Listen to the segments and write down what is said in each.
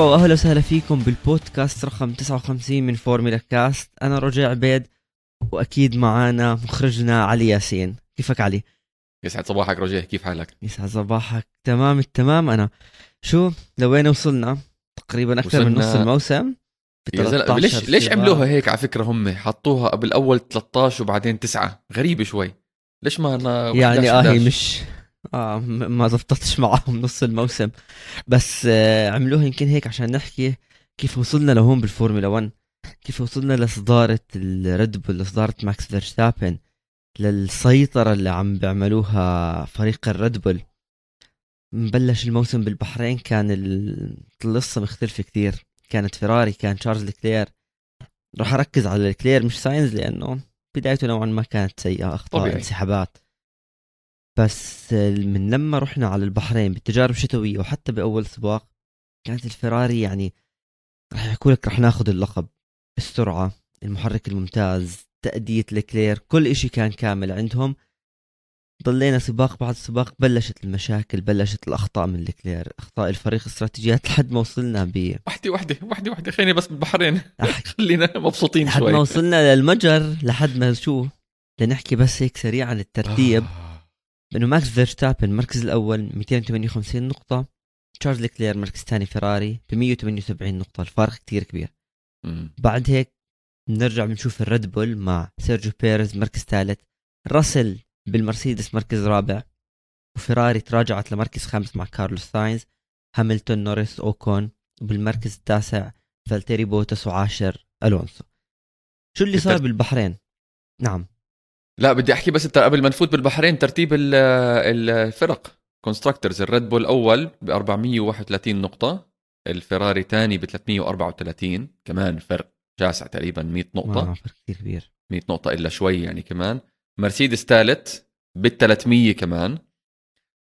مرحبا وأهلا وسهلا فيكم بالبودكاست رقم 59 من فورمولا كاست. أنا رجاء عبيد وأكيد معانا مخرجنا علي ياسين. كيفك علي؟ يسعد صباحك رجاء كيف حالك؟ يسعد صباحك. تمام التمام. أنا شو لوين وصلنا؟ تقريبا أكثر من نص الموسم؟ ليش ليش عملوها هيك على فكرة هم؟ حطوها قبل اول 13 وبعدين 9 غريبة شوي. ليش ما يعني آه مش آه ما زبطتش معهم نص الموسم. بس آه عملوها يمكن هيك عشان نحكي كيف وصلنا لهون بالفورمولا 1 كيف وصلنا لصدارة الريد بول لصدارة ماكس فيرستابن للسيطرة اللي عم بيعملوها فريق الريد بول مبلش الموسم بالبحرين كان القصة مختلفة كثير كانت فيراري كان تشارلز لكلير راح أركز على الكلير مش ساينز لأنه بدايته نوعا ما كانت سيئة أخطاء انسحابات. بس من لما رحنا على البحرين بالتجارب الشتوية وحتى بأول سباق كانت الفراري يعني راح يحكوا لك راح ناخذ اللقب السرعه المحرك الممتاز تأدية الكلير كل إشي كان كامل عندهم. ضلينا سباق بعد سباق بلشت المشاكل بلشت الأخطاء من الكلير أخطاء الفريق استراتيجيات لحد ما وصلنا ب وحدة وحدة وحدة وحدة خليني بس بالبحرين. خلينا مبسوطين لحد شوي. لحد ما وصلنا للمجر لحد ما شو؟ لنحكي بس هيك سريعا الترتيب. بأنه ماكس فيرستابن المركز الأول 258 نقطة تشارلز كلير مركز ثاني فيراري ب 178 نقطة. الفارق كثير كبير. مم. بعد هيك بنرجع بنشوف الريد بول مع سيرجيو بيريز مركز ثالث راسل بالمرسيدس مركز رابع وفيراري تراجعت لمركز خامس مع كارلوس ساينز هاملتون نوريس أوكون وبالمركز التاسع فالتيري بوتس وعاشر ألونسو. شو اللي صار بالبحرين؟ نعم. لا بدي أحكي بس قبل ما نفوت بالبحرين ترتيب الفرق. constructors الريد بول اول ب 431 نقطة الفيراري ثاني ب 334 كمان فرق شاسع تقريبا 100 نقطة. فرق كثير كبير. 100 نقطة إلا شوي يعني كمان. مرسيدس ثالث بال 300 كمان.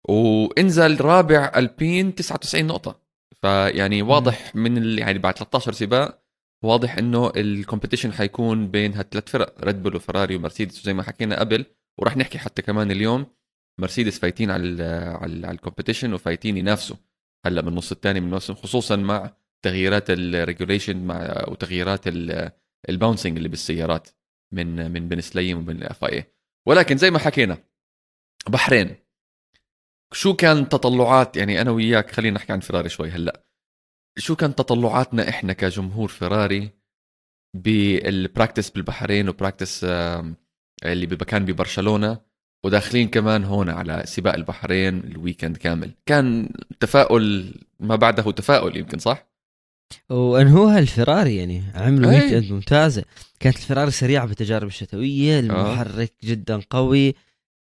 وانزل رابع ألبين 99 نقطة. فيعني واضح من يعني بعد 13 سباق واضح إنه ال competition حيكون بين هالثلاث فرق ريد بول وفراري ومرسيدس. وزي ما حكينا قبل وراح نحكي حتى كمان اليوم مرسيدس فايتين على على ال competition وفايتين ينافسوا. هلأ بالنص الثاني من الموسم خصوصا مع تغييرات ال regulation مع وتغييرات ال bouncing اللي بالسيارات من من بن سليم ال FIA ولكن زي ما حكينا بحرين. شو كان تطلعات؟ يعني أنا وياك خلينا نحكي عن فراري شوي هلأ. شو كان تطلعاتنا إحنا كجمهور فيراري بال practice بالبحرين و practice اللي كان ببرشلونة وداخلين كمان هون على سباق البحرين ال weekend كامل كان تفاؤل ما بعده تفاؤل يمكن صح؟ وانهوها الفراري يعني عملوا. weekend ممتازة كانت الفراري سريعه بالتجارب الشتوية المحرك آه. جدا قوي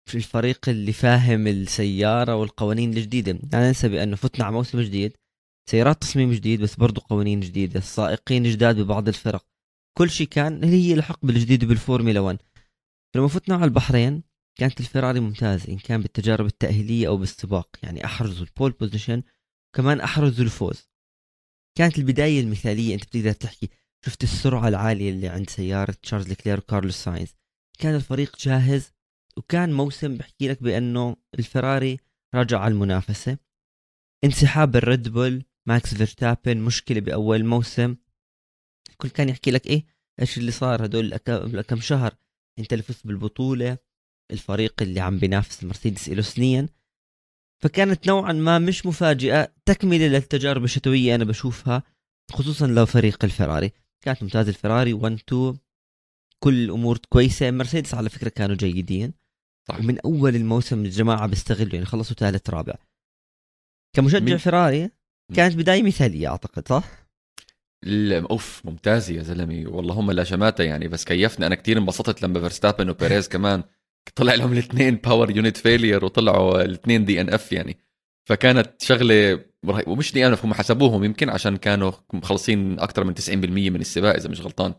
في الفريق اللي فاهم السيارة والقوانين الجديدة لا ننسى بأنه فتنا على موسم جديد سيارات تصميم جديد بس برضو قوانين جديدة السائقين جداد ببعض الفرق. كل شيء كان هيلحق بالجديد بالفورمولا 1 لما فتنا على البحرين كانت الفراري ممتازة إن كان بالتجارب التأهيلية أو بالسباق. يعني أحرزوا ال pole position كمان أحرزوا الفوز. كانت البداية المثالية أنت بتقدر تحكي. شفت السرعة العالية اللي عند سيارة تشارلز لكلير وكارلوس ساينز. كان الفريق جاهز وكان موسم بحكي لك بأنه الفراري رجع على المنافسة. انسحاب الريد بول ماكس فيرستابن مشكلة بأول الموسم. الكل كان يحكي لك إيه؟ إيش اللي صار هدول كم شهر؟ أنت اللي فزت بالبطولة. الفريق اللي عم بينافس المرسيدس له سنين. فكانت نوعا ما مش مفاجئة. تكملة للتجارب الشتوية أنا بشوفها خصوصا لفريق الفراري. كانت ممتازة الفراري 1 2 كل الأمور كويسة. مرسيدس على فكرة كانوا جيدين. صح. ومن أول الموسم الجماعة بيستغلوا يعني خلصوا ثالث رابع. كمشجع فراري كانت بداية مثالية أعتقد صح؟ أوف ممتازه يا زلمة. والله هم لا شماتة يعني بس كيفنا. أنا كتير انبسطت لما فيرستابن وبيريز كمان طلع لهم الاثنين power unit failure وطلعوا الاثنين DNF يعني. فكانت شغلة ومش DNF هم حسبوهم يمكن عشان كانوا مخلصين أكثر من 90% من السباق إذا مش غلطان.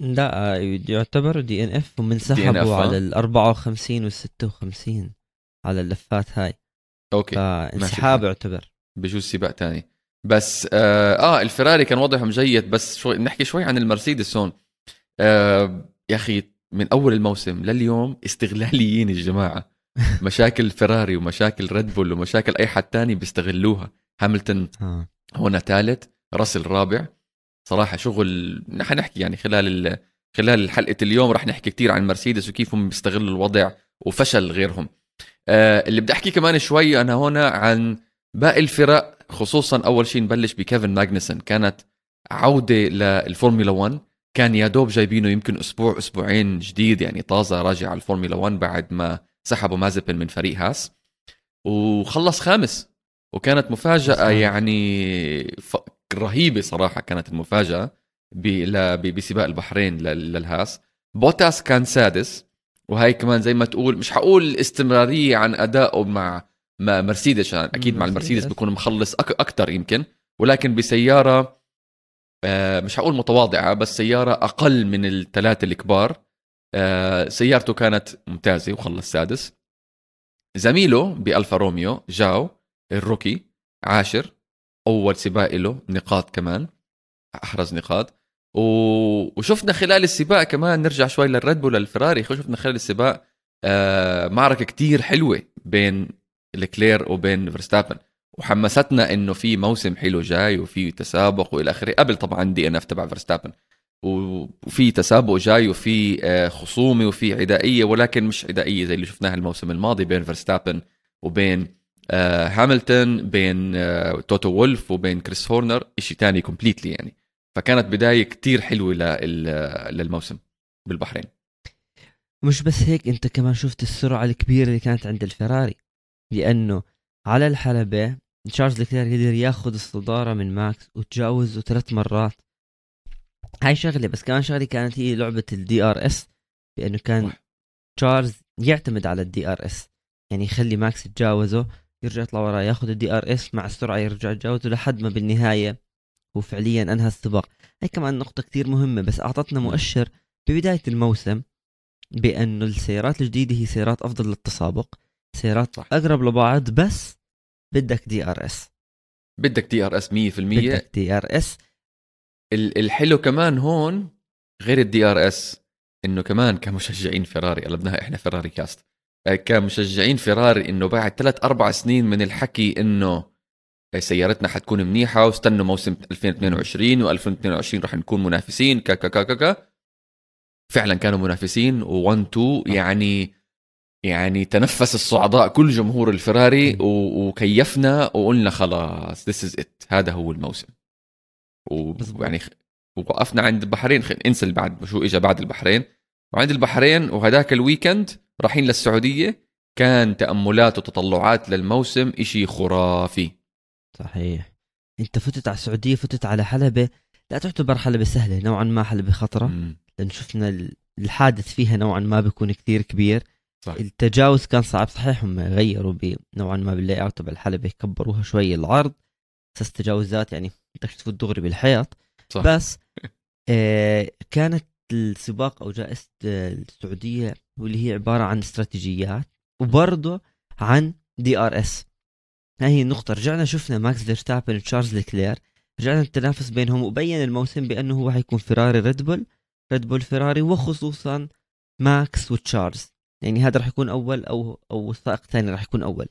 لا يعتبر DNF هم انسحبوا على ال 54 وال 56 على اللفات هاي. أوكي فانسحاب يعتبر. بجوز سباق تاني. بس آه, آه الفراري كان وضعهم جيد بس شوي نحكي شوي عن المرسيدس هون. آه يا أخي من أول الموسم لليوم استغلاليين الجماعة. مشاكل فيراري ومشاكل ريد بول ومشاكل أي حد تاني بيستغلوها. هاملتون آه. هون ثالث راسل رابع. صراحة شغل حنحكي يعني خلال خلال حلقة اليوم رح نحكي كثير عن مرسيدس وكيف هم بيستغلوا الوضع وفشل غيرهم. آه اللي بدي أحكي كمان شوي أنا هنا عن باقي الفرق خصوصا أول شيء نبلش بكيفن ماجنسون كانت عودة للفورمولا 1 كان يا دوب جايبينه يمكن أسبوع أسبوعين جديد يعني طازة راجع على الفورمولا 1 بعد ما سحبوا مازبن من فريق هاس. وخلص خامس. وكانت مفاجأة يعني ف... رهيبة صراحة كانت المفاجأة بسباق البحرين للهاس. بوتاس كان سادس. وهي كمان زي ما تقول مش حقول استمرارية عن أدائه مع مع مرسيدس عشان أكيد مع المرسيدس بيكون مخلص أك أكثر يمكن. ولكن بسيارة آه، مش حقول متواضعة بس سيارة أقل من الثلاثة الكبار. آه، سيارته كانت ممتازة وخلص سادس. زميله بألفا روميو جاو ال rookie عاشر. أول سباق له نقاط كمان أحرز نقاط. و... وشفنا خلال السباق كمان نرجع شوي للريد بول للفراري شفنا خلال السباق آه معركة كتير حلوة بين لكلير وبين فيرستابن. وحمستنا إنه في موسم حلو جاي وفي تسابق وإلى آخره قبل طبعا DNF تبع فيرستابن. وفي تسابق جاي وفي آه، خصومه وفي عدائية ولكن مش عدائية زي اللي شفناها الموسم الماضي بين فيرستابن وبين آه، هاملتون بين آه، توتو وولف وبين كريس هورنر شيء ثاني completely يعني. فكانت بداية كتير حلوة للموسم بالبحرين. مش بس هيك أنت كمان شفت السرعة الكبيرة اللي كانت عند الفراري لأنه على الحلبة تشارلز لكلير قدر ياخذ الصدارة من ماكس وتجاوزه ثلاث مرات. هاي شغلة بس كمان شغلة كانت هي لعبة ال DRS لأنه كان تشارلز يعتمد على ال DRS يعني يخلي ماكس يتجاوزه يرجع يطلع وراه ياخذ ال DRS مع السرعة يرجع يتجاوزه لحد ما بالنهاية هو فعليا أنهى السباق. هي كمان نقطة كثير مهمة بس أعطتنا مؤشر ببداية الموسم بأنه السيارات الجديدة هي سيارات أفضل للتسابق. سيارات. أقرب لبعض بس بدك DRS بدك DRS 100% بدك دي ار اس الحلو كمان هون غير ال DRS إنه كمان كمشجعين فيراري قلبناها إحنا فيراري cast آه، كمشجعين فيراري إنه بعد ثلاث أربع سنين من الحكي إنه سيارتنا حتكون منيحة واستنوا موسم 2022 و2022 راح نكون منافسين كا كا كا كا فعلا كانوا منافسين و1 2 يعني يعني تنفس الصعداء كل جمهور الفراري وكيفنا وقلنا خلاص this is it هذا هو الموسم. ويعني وقفنا عند البحرين. انسى بعد شو اجى بعد البحرين. وعند البحرين وهداك ال weekend رايحين للسعودية كان تأملات وتطلعات للموسم إشي خرافي. صحيح. أنت فتت على السعودية فتت على حلبة. لا تعتبر حلبة سهلة نوعا ما حلبة خطرة. لأن شفنا الحادث فيها نوعا ما بيكون كثير كبير. صح. التجاوز كان صعب صحيح هم غيروا نوعا ما بال layout تبع الحلبه كبروها شوي العرض أساس تجاوزات يعني بدك تفوت دغري بالحيط صح. بس آه كانت السباق أو جائزة السعودية واللي هي عبارة عن استراتيجيات وبرضه عن DRS هاي هي النقطة. رجعنا شفنا ماكس فيرستابن وتشارلز لكلير رجعنا التنافس بينهم وبين الموسم بأنه هو حيكون فيراري ريد بول ريد بول فيراري وخصوصا ماكس وتشارلز. يعني هذا راح يكون أول أو أو السائق الثاني راح يكون أول.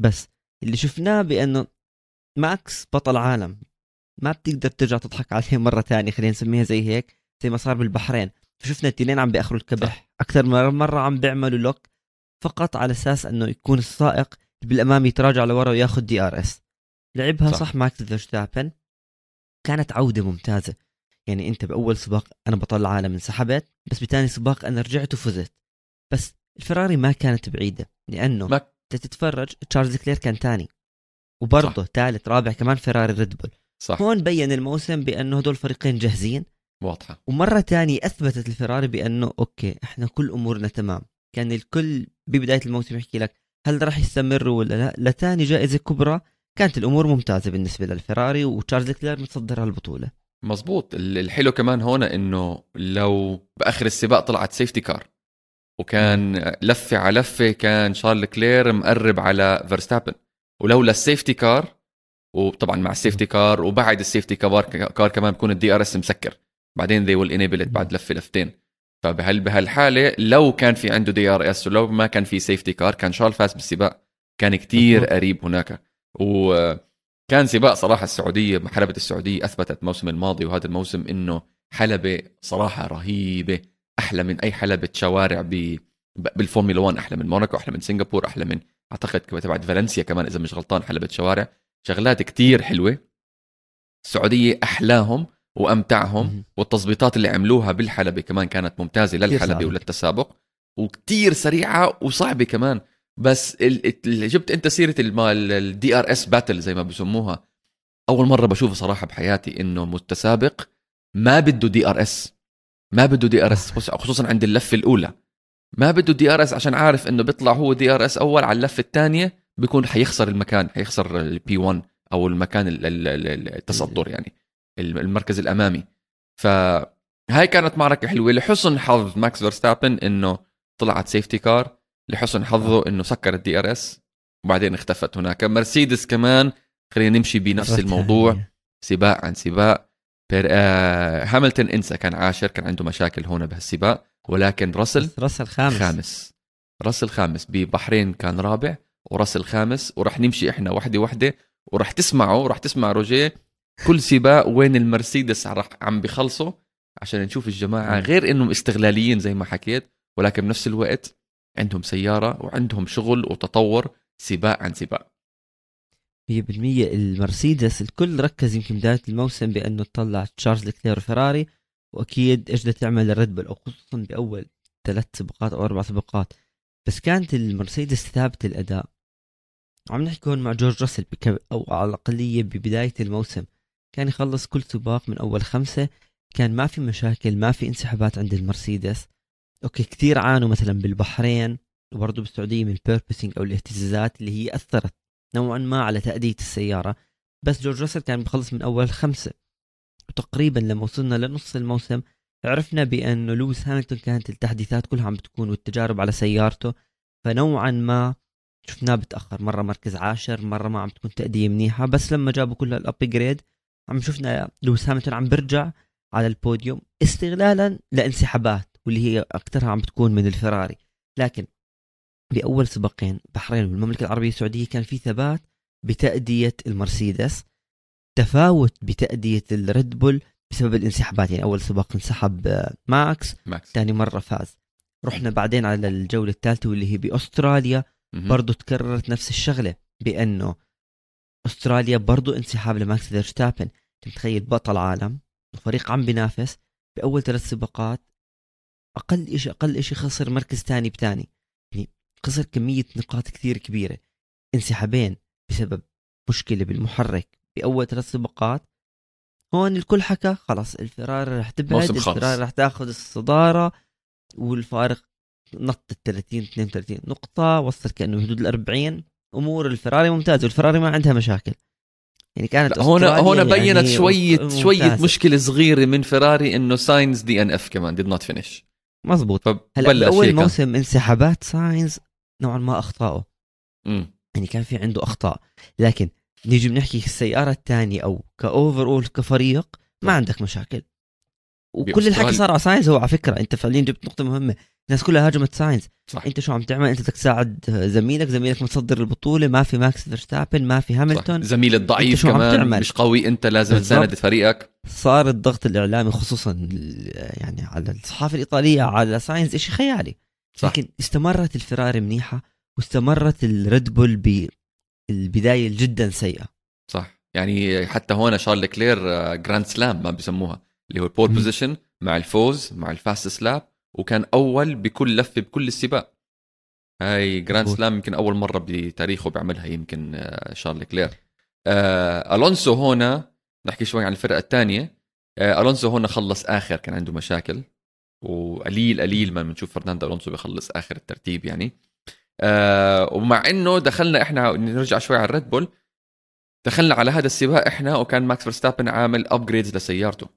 بس اللي شفناه بأنه ماكس بطل عالم. ما بتقدر ترجع تضحك عليه مرة ثانية خلينا نسميها زي هيك زي ما صار بالبحرين. شفنا الاثنين عم بيأخروا الكبح. أكثر من مرة عم بيعملوا lock فقط على أساس إنه يكون السائق بالأمام يتراجع لورا وياخذ DRS. لعبها صح, صح ماكس فيرستابن. كانت عودة ممتازة. يعني أنت بأول سباق أنا بطل العالم انسحبت بس بثاني سباق أنا رجعت وفزت. بس الفراري ما كانت بعيدة لأنه ما تتفرج تشارلز لكلير كان ثاني وبرضه ثالث رابع كمان فيراري ريد بول صح. هون بين الموسم بأنه هدول الفريقين جاهزين واضحة. ومرة ثانية أثبتت الفراري بأنه okay إحنا كل أمورنا تمام. كان الكل ببداية الموسم يحكي لك هل راح يستمروا ولا لا. لثاني جائزة كبرى كانت الأمور ممتازة بالنسبة للفراري وتشارلز لكلير متصدر البطوله مزبوط الحلو كمان هون إنه لو بآخر السباق طلعت safety car وكان لفة على لفة كان شارل لكلير مقرب على فيرستابن. ولولا ال safety car وطبعا مع ال safety car وبعد ال safety car car كمان بكون ال DRS مسكر. بعدين they will enable بعد لفة لفتين. فبهال بهالحالة لو كان في عنده DRS ولو ما كان في safety car كان شارل فاز بالسباق. كان كتير قريب هناك. و كان سباق صراحة السعودية حلبه السعودية أثبتت الموسم الماضي وهذا الموسم إنه حلبة صراحة رهيبة. أحلى من أي حلبة شوارع ب بالفورمولا 1 أحلى من موناكو أحلى من سنغافور أحلى من أعتقد تبعت فالنسيا كمان إذا مش غلطان حلبة شوارع. شغلات كتير حلوة. السعودية أحلاهم وأمتعهم والتظبيطات اللي عملوها بالحلبة كمان كانت ممتازة للحلبة وللتسابق وكتير سريعة وصعبة كمان. بس اللي جبت أنت سيرة ال DRS battle زي ما بسموها؟ أول مرة بشوفه صراحة بحياتي إنه متسابق ما بده DRS ما بده DRS خصوصا عند اللفة الأولى. ما بده DRS عشان عارف إنه بيطلع هو DRS أول على اللفة الثانية بيكون حيخسر المكان حيخسر ال P 1 أو المكان التصدر يعني المركز الأمامي. فهاي كانت معركة حلوة لحسن حظ ماكس فيرستابن إنه طلعت safety car لحسن حظه إنه سكر ال DRS وبعدين اختفت هناك. مرسيدس كمان خلينا نمشي بنفس الموضوع. سباق عن سباق. هاملتون إنسى كان عاشر كان عنده مشاكل هون بهالسباق ولكن راسل راسل خامس. خامس. راسل خامس. ببحرين كان رابع وراسل خامس ورح نمشي إحنا وحدة وحدة ورح تسمعوا رح تسمع روجيه كل سباق وين المرسيدس رح عم بخلصوا عشان نشوف الجماعة غير إنهم استغلاليين زي ما حكيت ولكن بنفس الوقت عندهم سيارة وعندهم شغل وتطور سباق عن سباق. 100% المرسيدس الكل ركز يمكن بداية الموسم بأنه تطلع تشارلز لكلير وفراري وأكيد إيش بدها تعمل الريد بول أو خصوصا بأول ثلاث سباقات أو أربع سباقات. بس كانت المرسيدس ثابتة الأداء. عم نحكي هون مع جورج راسل أو على الأقلية ببداية الموسم. كان يخلص كل سباق من أول خمسة. كان ما في مشاكل ما في انسحابات عند المرسيدس. okay كثير عانوا مثلا بالبحرين وبرضه بالسعودية من ال porpoising أو الاهتزازات اللي هي أثرت نوعا ما على تأدية السيارة بس جورج راسل كان بخلص من أول خمسة. وتقريبا لما وصلنا لنص الموسم عرفنا بانه لويس هاميلتون كانت التحديثات كلها عم بتكون والتجارب على سيارته فنوعا ما شفناه بتأخر. مرة مركز عاشر مرة ما عم تكون تأدية منيحة بس لما جابوا كل ال upgrade عم شفنا لويس هاميلتون عم برجع على البوديوم استغلالا لأنسحابات واللي هي أكثرها عم بتكون من الفراري. لكن باول سباقين بحرين والمملكة العربية السعودية كان في ثبات بتأدية المرسيدس تفاوت بتأدية الريد بول بسبب الانسحابات. يعني أول سباق انسحب ماكس ماكس. ثاني مرة فاز. رحنا بعدين على الجولة الثالثة واللي هي بأستراليا. برضو تكررت نفس الشغلة بأنه أستراليا برضو انسحاب لماكس فيرستابن. تتخيل بطل عالم وفريق عم بينافس بأول ثلاث سباقات. أقل شيء أقل شيء خسر مركز ثاني بثاني. خسر كمية نقاط كثير كبيرة. انسحابين بسبب مشكلة بالمحرك بأول ثلاث سباقات. هون الكل حكى خلاص الفراري رح تبعد الفراري رح تاخذ الصدارة والفارق نط ال 30 32 نقطة وصل كأنه حدود ال 40 أمور الفراري ممتازة والفراري ما عندها مشاكل. يعني كانت هون هون بينت يعني شوية ممتازة. شوية مشكلة صغيرة من فراري إنه ساينز DNF كمان did not finish مزبوط. هلأ اول موسم انسحابات ساينز نوعا ما اخطائه يعني كان في عنده أخطاء. لكن نيجي بنحكي السياره الثانية أو ك overall كفريق ما عندك مشاكل. وكل الحكي صار على ساينز هو على فكرة. أنت فعليا جبت نقطة مهمة. الناس كلها هاجمت ساينز صح. أنت شو عم تعمل؟ أنت بدك تساعد زميلك. زميلك متصدر البطولة. ما في ماكس فيرستابن ما في هاملتون. زميلك ضعيف كمان مش قوي. أنت لازم تساند فريقك. صار الضغط الإعلامي خصوصا يعني على الصحافة الإيطالية على ساينز شيء خيالي. صح. لكن استمرت الفراري منيحة واستمرت الريد بول بالبدايه جدا سيئة. صح. يعني حتى هون شارل كلير جراند سلام ما بسموها اللي هو ال pole position مع الفوز مع ال fastest lap وكان أول بكل لفة بكل السباق. هاي grand slam يمكن أول مرة بتاريخه بيعملها يمكن آه، شارل لكلير آه ألونسو هنا نحكي شوي عن الفرقة الثانية. آه ألونسو هنا خلص آخر كان عنده مشاكل. وقليل قليل ما بنشوف فرناندو ألونسو بيخلص آخر الترتيب يعني. آه ومع إنه دخلنا إحنا نرجع شوي على الريد بول. دخلنا على هذا السباق إحنا وكان ماكس فيرستابن عامل upgrades لسيارته.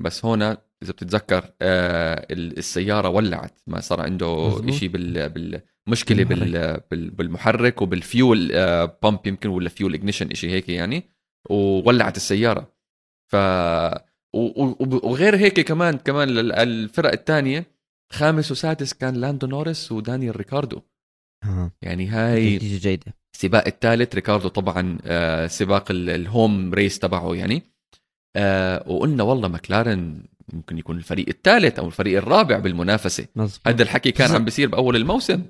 بس هنا إذا بتتذكر آه السيارة ولعت. ما صار عنده شيء بال بالمشكلة بال بالمحرك وبالفيول آه pump يمكن ولا fuel ignition شيء هيك يعني. وولعت السيارة. ف وغير هيك كمان كمان الفرق الثانية خامس وسادس كان لاندو نوريس ودانيال ريكاردو. آه. يعني هاي نتيجه جيدة. السباق الثالث ريكاردو طبعا آه سباق ال home race تبعه يعني. آه وقلنا والله مكلارن ممكن يكون الفريق الثالث أو الفريق الرابع بالمنافسة. هذا الحكي كان عم بيصير بأول الموسم.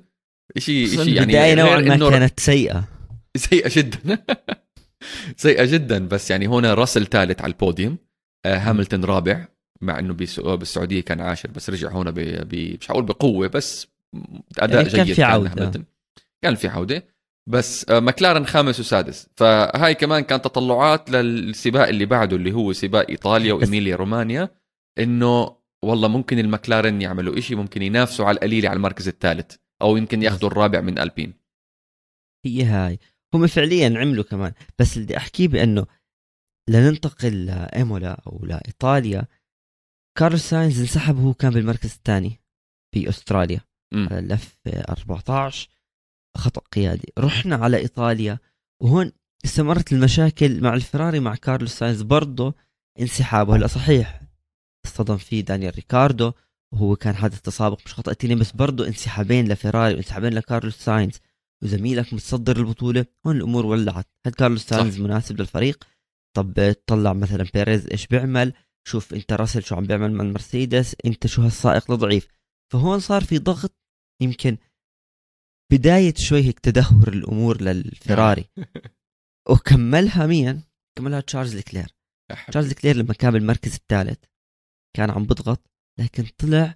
شيء شيء يعني البداية نوعا ما كانت سيئة. سيئة جدا. سيئة جدا. بس يعني هنا راسل ثالث على البوديوم. هاملتون رابع مع إنه بالسعودية كان عاشر بس رجع هنا ب... ب... مش حقول بقوة بس أداء يعني كان جيد في عودة. كان, كان في عودة. بس آه، مكلارن خامس وسادس. فهاي كمان كان تطلعات للسباق اللي بعده اللي هو سباق إيطاليا وإيميليا رومانيا إنه والله ممكن المكلارن يعملوا إشي ممكن ينافسوا على القليله على المركز الثالث أو يمكن ياخذوا الرابع من ألبين. هي هاي. هم فعليا عملوا كمان. بس اللي أحكيه بأنه لننتقل لايمولا أو لايطاليا كارلوس ساينز انسحب وهو كان بالمركز الثاني في أستراليا. م. على اللفة 14 خطأ قيادي. رحنا على إيطاليا وهون استمرت المشاكل مع الفراري مع كارلوس ساينز. برضه انسحابه هلا صحيح اصطدم فيه دانيال ريكاردو وهو كان حادث تسابق مش خطأ تاني بس برضه انسحابين لفيراري وانسحابين لكارلوس ساينز وزميلك متصدر البطوله هون الأمور ولعت. هل كارلوس ساينز مناسب للفريق؟ طب طلع مثلا بيريز إيش بيعمل؟ شوف أنت راسل شو عم بيعمل مع المرسيدس أنت شو هالسائق الضعيف فهون صار في ضغط يمكن بداية شوي هيك تدهور الأمور للفراري وكملها مين؟ كملها تشارلز لكلير. تشارلز لكلير لما كان بالمركز الثالث كان عم بضغط لكن طلع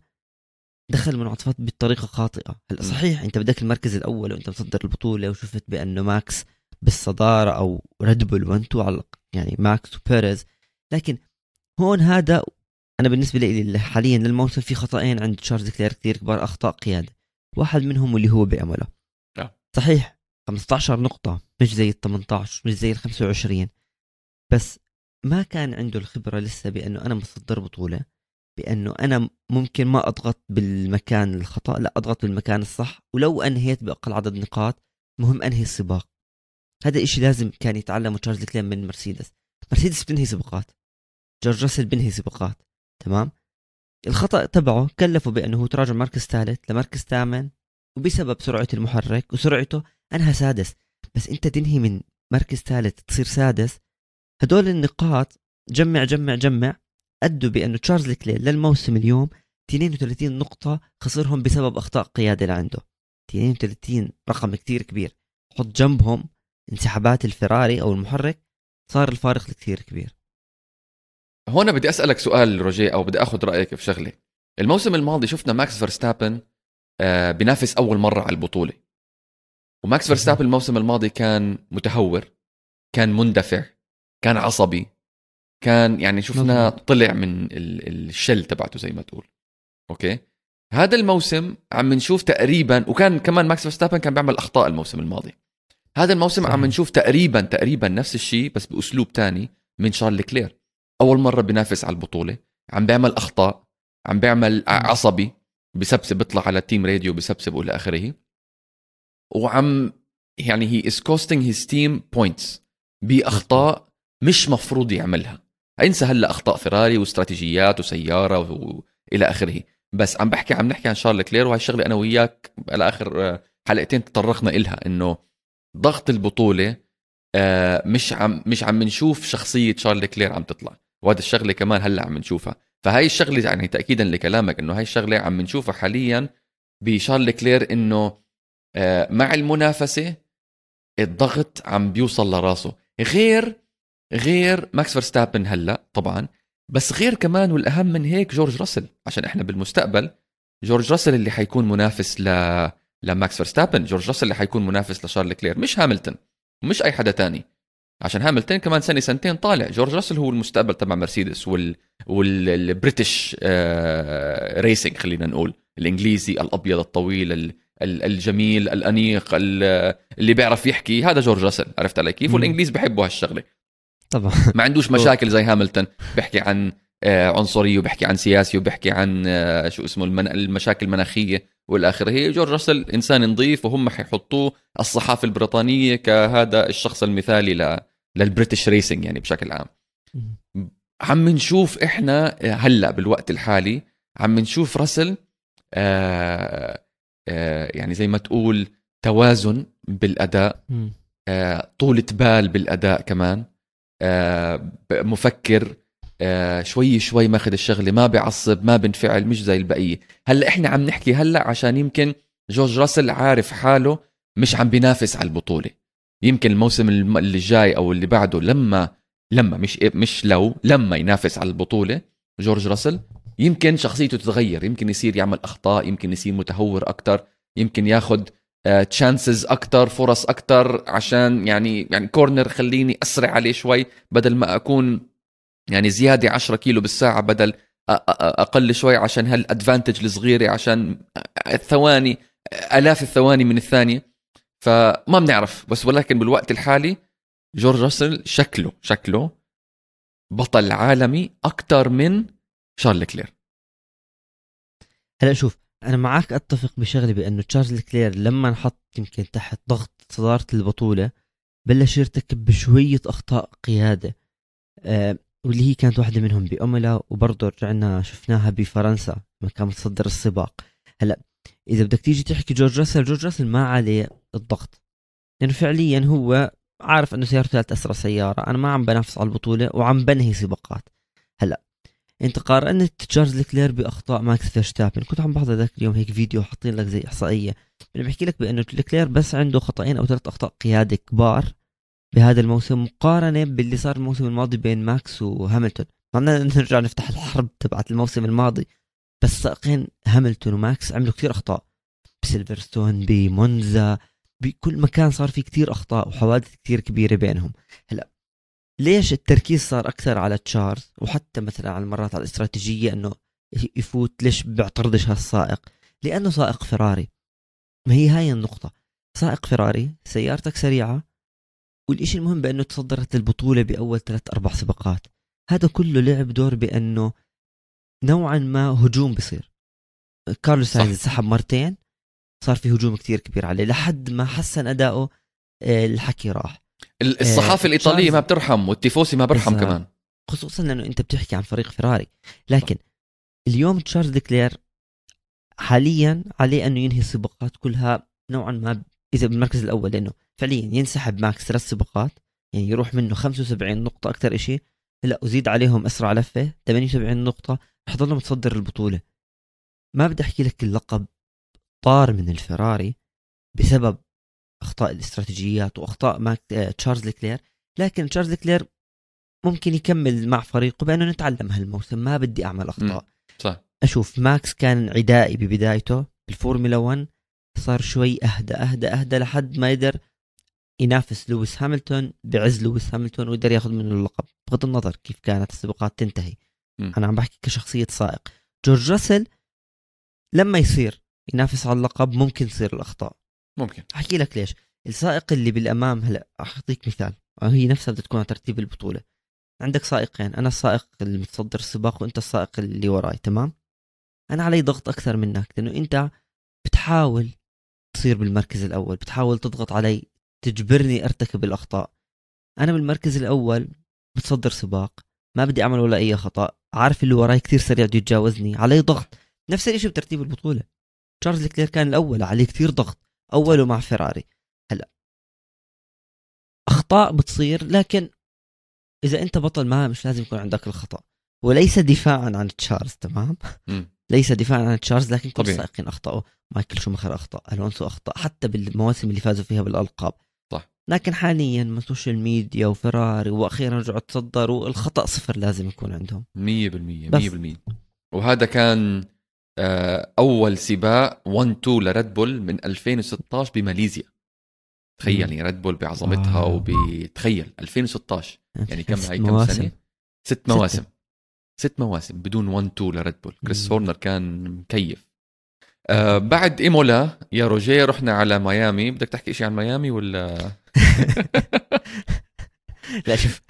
دخل منعطفات بطريقة خاطئة. هلأ صحيح أنت بدك المركز الأول وأنت متصدر البطولة وشفت بأنه ماكس بالصدارة أو ريد بول وانتو على يعني ماكس وبيريز لكن هون هذا أنا بالنسبة لي حاليا للموسم في خطأين عند تشارلز لكلير كثير كبار أخطاء قيادة. واحد منهم اللي هو بإيمولا نعم. صحيح 15 نقطة مش زي ال 18 مش زي ال 25 بس ما كان عنده الخبرة لسه بأنه أنا متصدر بطولة بأنه أنا ممكن ما أضغط بالمكان الخطأ لا أضغط بالمكان الصح. ولو أنهيت بأقل عدد نقاط مهم أنهي السباق. هذا إشي لازم كان يتعلمه تشارلز كلين من مرسيدس. مرسيدس بتنهي سباقات. جورج راسل بينهي سباقات. تمام؟ الخطأ تبعه كلفه بأنه هو تراجع مركز ثالث لمركز ثامن وبسبب سرعة المحرك وسرعته أنهى سادس. بس أنت تنهي من مركز ثالث تصير سادس. هدول النقاط جمع جمع جمع أدوا بأنه تشارلز كليل للموسم اليوم 32 نقطة خسرهم بسبب أخطاء قيادة اللي عنده 32 رقم كتير كبير. حط جنبهم انسحابات الفراري أو المحرك صار الفارق كثير كبير. هون بدي أسألك سؤال روجيه أو بدي أخذ رأيك في شغلة. الموسم الماضي شفنا ماكس فيرستابن آه، بينافس أول مرة على البطولة. وماكس فيرستابن الموسم الماضي كان متهور كان مندفع كان عصبي كان يعني شفنا طلع من ال shell تبعته زي ما تقول. Okay؟ هذا الموسم عم نشوف تقريبا وكان كمان ماكس فيرستابن كان بيعمل أخطاء الموسم الماضي. هذا الموسم صحيح. عم نشوف تقريبا تقريبا نفس الشيء بس بأسلوب تاني من شارل لكلير. أول مرة بينافس على البطولة عم بيعمل أخطاء عم بيعمل عصبي بسبسب بيطلع على team radio بسبسب وإلى آخره. وعم يعني he is costing his team points بأخطاء مش مفروض يعملها. انسى هلا أخطاء فيراري واستراتيجيات وسيارة وإلى آخره. بس عم بحكي عم نحكي عن شارل لكلير وهي الشغلة أنا وياك على آخر آه، حلقتين تطرقنا إلها إنه ضغط البطولة آه، مش عم مش عم نشوف شخصية شارل لكلير عم تطلع وهذا الشغلة كمان هلأ عم نشوفها. فهاي الشغلة يعني تاكيدا لكلامك إنه هاي الشغلة عم نشوفها حاليا بشارل لكلير إنه آه، مع المنافسة الضغط عم بيوصل لراسه. غير غير ماكس فيرستابن هلأ طبعا بس غير كمان والأهم من هيك جورج راسل عشان إحنا بالمستقبل جورج راسل اللي حيكون منافس ل لماكس فيرستابن جورج راسل اللي حيكون منافس لشارل لكلير مش هاملتون مش أي حدا تاني. عشان هاملتون كمان سنة سنتين طالع. جورج راسل هو المستقبل تبع مرسيدس وال وال British آه racing خلينا نقول. الإنجليزي الأبيض الطويل الجميل الأنيق اللي بيعرف يحكي. هذا جورج راسل. عرفت علي كيف؟ والإنجليز بحبوا هالشغلة. طبعا. ما عندوش مشاكل زي هاملتون. بيحكي عن آه، عنصري وبيحكي عن سياسي وبيحكي عن آه، شو اسمه المشاكل المناخية. وإلى آخره هي جورج راسل إنسان نظيف وهم حيحطوه الصحافة البريطانية كهذا الشخص المثالي لل British racing يعني بشكل عام. عم نشوف إحنا هلأ بالوقت الحالي عم نشوف راسل آه آه يعني زي ما تقول توازن بالأداء آه، طولة بال بالأداء كمان آه، مفكر آه، شوي شوي ماخذ الشغلة ما بيعصب ما بنفعل مش زي البقية. هلأ إحنا عم نحكي هلأ عشان يمكن جورج راسل عارف حاله مش عم بينافس على البطولة. يمكن الموسم اللي جاي أو اللي بعده لما لما مش مش لو لما ينافس على البطولة جورج راسل يمكن شخصيته تتغير يمكن يصير يعمل أخطاء يمكن يصير متهور أكثر يمكن ياخذ تشانسز uh, أكثر فرص أكثر عشان يعني يعني كورنر خليني أسرع عليه شوي بدل ما أكون يعني زيادة 10 كيلو بالساعة بدل أقل شوي عشان هالادفانتج الصغيره عشان الثواني آلاف الثواني من الثانية. فما بنعرف بس ولكن بالوقت الحالي جورج راسل شكله شكله بطل عالمي أكثر من شارل لكلير. هلا شوف أنا معك أتفق بشغلة بأنه تشارلز لكلير لما انحط يمكن تحت ضغط صدارة البطولة بلش يرتكب بشوية أخطاء قيادة. أه واللي هي كانت واحدة منهم بإيمولا وبرضه رجعنا شفناها بفرنسا لما كان متصدر السباق. هلا إذا بدك تيجي تحكي جورج راسل جورج راسل ما عليه الضغط. لأنه فعليا هو عارف إنه سيارته ثالث اسرع سيارة. أنا ما عم بنافس على البطولة وعم بنهي سباقات. هلا أنت قارنت تشارلز لكلير بأخطاء ماكس فيرستابن. كنت عم بحضر ذاك اليوم هيك فيديو حاطين لك زي إحصائية. اللي بحكي لك بأنه لكلير بس عنده خطأين أو ثلاث أخطاء قياده كبار. بهذا الموسم مقارنة باللي صار الموسم الماضي بين ماكس وهاملتون. بدنا نرجع نفتح الحرب تبعت الموسم الماضي. بس سائقين هاملتون وماكس عملوا كثير أخطاء. بسيلفرستون بمونزا بكل مكان صار في كتير أخطاء وحوادث كتير كبيرة بينهم. هلا ليش التركيز صار أكثر على تشارلز وحتى مثلا على المرات على الاستراتيجية إنه يفوت؟ ليش بيعترضش هالسائق؟ لأنه سائق فراري. ما هي هاي النقطة. سائق فراري سيارتك سريعة والإشي المهم بأنه تصدرت البطولة بأول ثلاث أربع سباقات. هذا كله لعب دور بأنه نوعا ما هجوم بصير كارلوس ساينز سحب مرتين صار في هجوم كتير كبير عليه لحد ما حسن أداؤه آه، الحكي راح. الصحافة آه الإيطالية ما بترحم والتيفوسي ما برحم كمان. خصوصا لأنه أنت بتحكي عن فريق فيراري لكن اليوم تشارلز لكلير حاليا عليه أنه ينهي السباقات كلها نوعا ما إذا بالمركز الأول لأنه فعليا ينسحب ماكس ثلاث سباقات يعني يروح منه 75 نقطة أكثر إشي. هلأ وزيد عليهم أسرع لفة 78 نقطة. رح يضل متصدر البطولة. ما بدي أحكي لك اللقب طار من الفراري بسبب أخطاء الاستراتيجيات وأخطاء ماك آه، تشارلز لكلير لكن تشارلز لكلير ممكن يكمل مع فريقه بأنه نتعلم هالموسم. ما بدي أعمل أخطاء. صح. أشوف ماكس كان عدائي ببدايته بالفورمولا 1 صار شوي أهدى أهدى أهدى لحد ما يقدر ينافس لويس هاملتون بعز لويس هاملتون ويقدر ياخذ منه اللقب. بغض النظر كيف كانت السباقات تنتهي. م. أنا عم بحكي كشخصية سائق. جورج راسل لما يصير ينافس على اللقب ممكن تصير الأخطاء. ممكن. أحكي لك ليش. السائق اللي بالأمام هلا أعطيك مثال. هي نفسها بدها تكون على ترتيب البطولة. عندك سائقين. أنا السائق المتصدر السباق وأنت السائق اللي وراي تمام؟ أنا علي ضغط أكثر منك لأنه أنت بتحاول تصير بالمركز الأول بتحاول تضغط علي تجبرني أرتكب الأخطاء. أنا بالمركز الأول بتصدر سباق. ما بدي أعمل ولا أي خطأ. عارف اللي وراي كثير سريع بده يتجاوزني. علي ضغط. نفس الشيء بترتيب البطولة. تشارلز لكلير كان الأول. عليه كثير ضغط. أوله مع فيراري. هلا. أخطاء بتصير لكن إذا أنت بطل ما مش لازم يكون عندك الخطأ. وليس دفاعا عن تشارلز تمام؟ ليس دفاعا عن تشارلز لكن كل السائقين أخطأوا. مايكل شوماخر أخطأ. ألونسو أخطأ. حتى بالمواسم اللي فازوا فيها بالألقاب. لكن حاليا من ال social media وفراري وأخيرا رجعوا تصدروا الخطأ صفر لازم يكون عندهم. 100% 100% وهذا كان آه، أول سباق 1 2 لريد بول من 2016 بماليزيا. تخيل يعني ريد بول بعظمتها. وبتخيل 2016 يعني كم هاي كم سنة؟ ست مواسم. ست مواسم بدون 1 2 لريد بول كريس هورنر كان مكيف. آه بعد إيمولا يا روجيه رحنا على ميامي. بدك تحكي شيء عن ميامي ولا؟ لا شوف.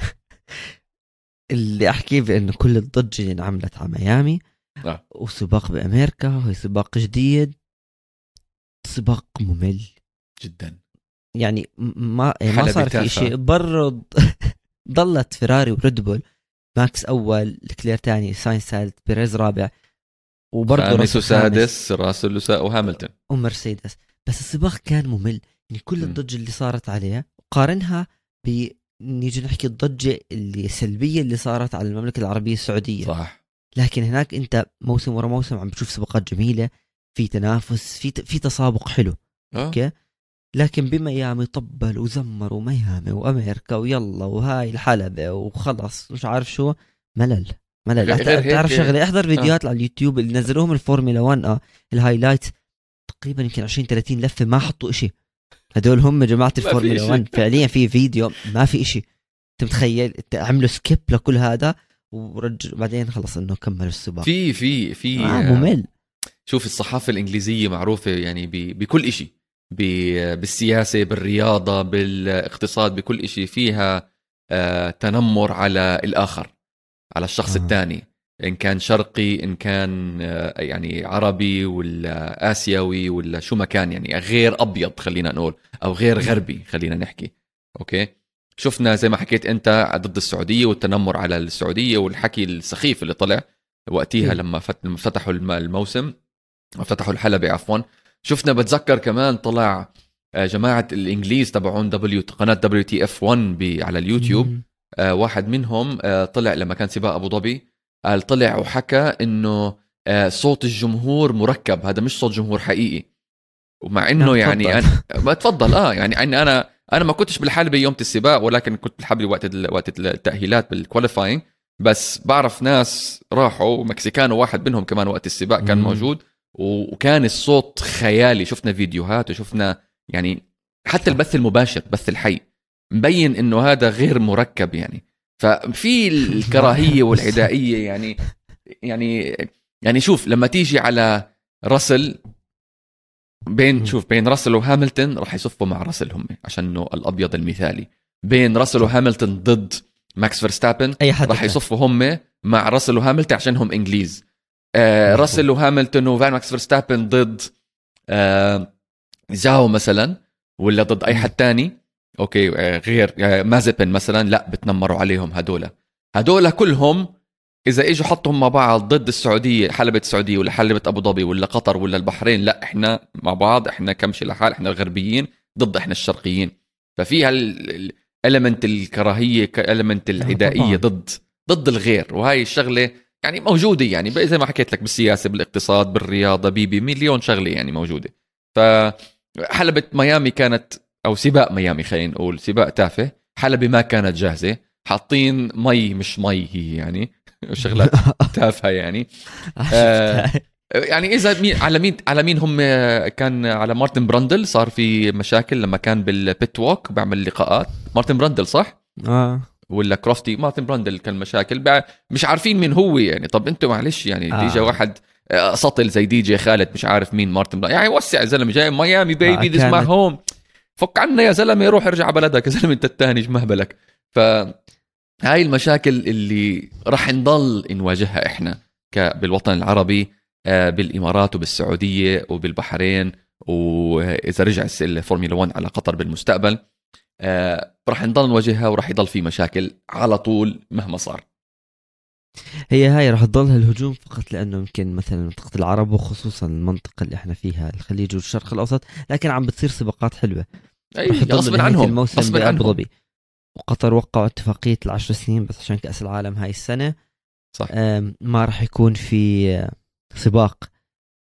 اللي احكيه بانه كل الضجة اللي انعملت على ميامي آه. وسباق بأمريكا وهي سباق جديد سباق ممل. جدا. يعني ما يعني ما صار في شيء. برض ضلت فيراري وريد بول. ماكس أول لكلير ثاني ساينس ثالث بيريز رابع. وبرضه خامس وسادس راسل وهاملتون. ومرسيدس بس السباق كان ممل. يعني كل الضجة اللي صارت عليه قارنها ب نيجي نحكي الضجة اللي سلبية اللي صارت على المملكة العربية السعودية. صح. لكن هناك انت موسم ورا موسم عم بتشوف سباقات جميلة في تنافس في في تسابق حلو. آه. okay؟ لكن بميامي طبل وزمر وميامي وامريكا ويلا وهاي الحلبة وخلص مش عارف شو ملل. ملل غير تعرف شغلة؟ أحضر آه. فيديوهات آه. على اليوتيوب اللي نزلوهم الفورمولا 1 آه ال highlight. تقريبا يمكن 20 30 لفة ما حطوا إشي. هدول هم جماعة الفورمولا 1 فعليا في فيديو ما في إشي. أنت متخيل؟ عملوا skip لكل هذا ورج بعدين خلص إنه كملوا السباق. في في في آه ممل شوف الصحافة الإنجليزية معروفة يعني بكل شيء بالسياسة بالرياضة بالإقتصاد بكل شيء فيها آه تنمر على الآخر. على الشخص آه. الثاني إن كان شرقي إن كان آه يعني عربي ولا آسيوي ولا شو ما كان يعني غير أبيض خلينا نقول أو غير غربي خلينا نحكي أوكي؟ شفنا زي ما حكيت أنت ضد السعودية والتنمر على السعودية والحكي السخيف اللي طلع وقتها لما فتحوا الموسم فتحوا الحلبة عفوا. شفنا بتذكر كمان طلع آه، جماعة الإنجليز تبعون دبليو قناة WTF1 على اليوتيوب. واحد منهم آه، طلع لما كان سباق أبو ظبي قال طلع وحكى إنه صوت الجمهور مركب. هذا مش صوت جمهور حقيقي. ومع إنه نعم، يعني أنا بتفضل آه يعني أنا أنا ما كنتش بالحلبة يوم السباق ولكن كنت بالحلبة وقت وقت التأهيلات بال qualifying بس بعرف ناس راحوا مكسيكان وواحد منهم كمان وقت السباق كان موجود. وكان الصوت خيالي. شفنا فيديوهات وشفنا يعني حتى البث المباشر بث الحي. مبين إنه هذا غير مركب يعني. ففي الكراهية والعدائيه يعني يعني يعني شوف لما تيجي على راسل بين شوف بين راسل وهاملتون راح يصفوا مع راسل هم عشان إنه الأبيض المثالي. بين راسل وهاملتون ضد ماكس فيرستابن أي حد راح يصفوا هم مع راسل وهاملتون عشان هم إنجليز. آه راسل وهاملتون وفان ماكس فيرستابن ضد آه زاو مثلا ولا ضد أي حد تاني. okay آه غير آه مازيبين مثلا لا بتنمروا عليهم هدول. هدول كلهم إذا إجوا حطهم مع بعض ضد السعودية حلبة السعودية ولا حلبة أبو ظبي ولا قطر ولا البحرين لا إحنا مع بعض إحنا كمشي لحال إحنا الغربيين ضد إحنا الشرقيين. ففي هالالمنت الكراهية الالمنت العدائيه ضد ضد الغير. وهاي الشغلة يعني موجودة يعني زي ما حكيت لك بالسياسة بالاقتصاد بالرياضة بيبي مليون شغلة يعني موجودة. فحلبة ميامي كانت أو سباق ميامي خلينا نقول سباق تافه. حلبة ما كانت جاهزة. حاطين مي مش مي هي يعني. شغلات تافهة يعني. آه يعني إذا مين على مين على مين هم كان على مارتن براندل. صار في مشاكل لما كان بال pit walk بيعمل لقاءات. مارتن براندل صح؟ آه. ولا كروفتي مارتن براندل كان مشاكل. مش عارفين مين هو يعني. طب أنتم معلش يعني آه. ديجا واحد آه، سطل زي دي جي خالد مش عارف مين مارتن براندل. يعني وسع زلمة جاي ميامي baby this my home فك عنا يا زلمة روح ارجع بلدك. يا زلمة انت الثاني مهبلك ف هاي المشاكل اللي راح نضل نواجهها إحنا بالوطن العربي آه، بالإمارات وبالسعودية وبالبحرين وإذا رجع الفورمولا 1 على قطر بالمستقبل آه راح نضل نواجهها وراح يضل في مشاكل على طول مهما صار. هي هاي راح تضلها الهجوم فقط لأنه يمكن مثلا منطقة العرب وخصوصا المنطقة اللي إحنا فيها الخليج والشرق الأوسط لكن عم بتصير سباقات حلوة. اي غصبا عنهم الموسم غصبا عنهم. وقطر وقعوا اتفاقية العشر سنين بس عشان كأس العالم هاي السنة. صح. ما راح يكون في آه، سباق.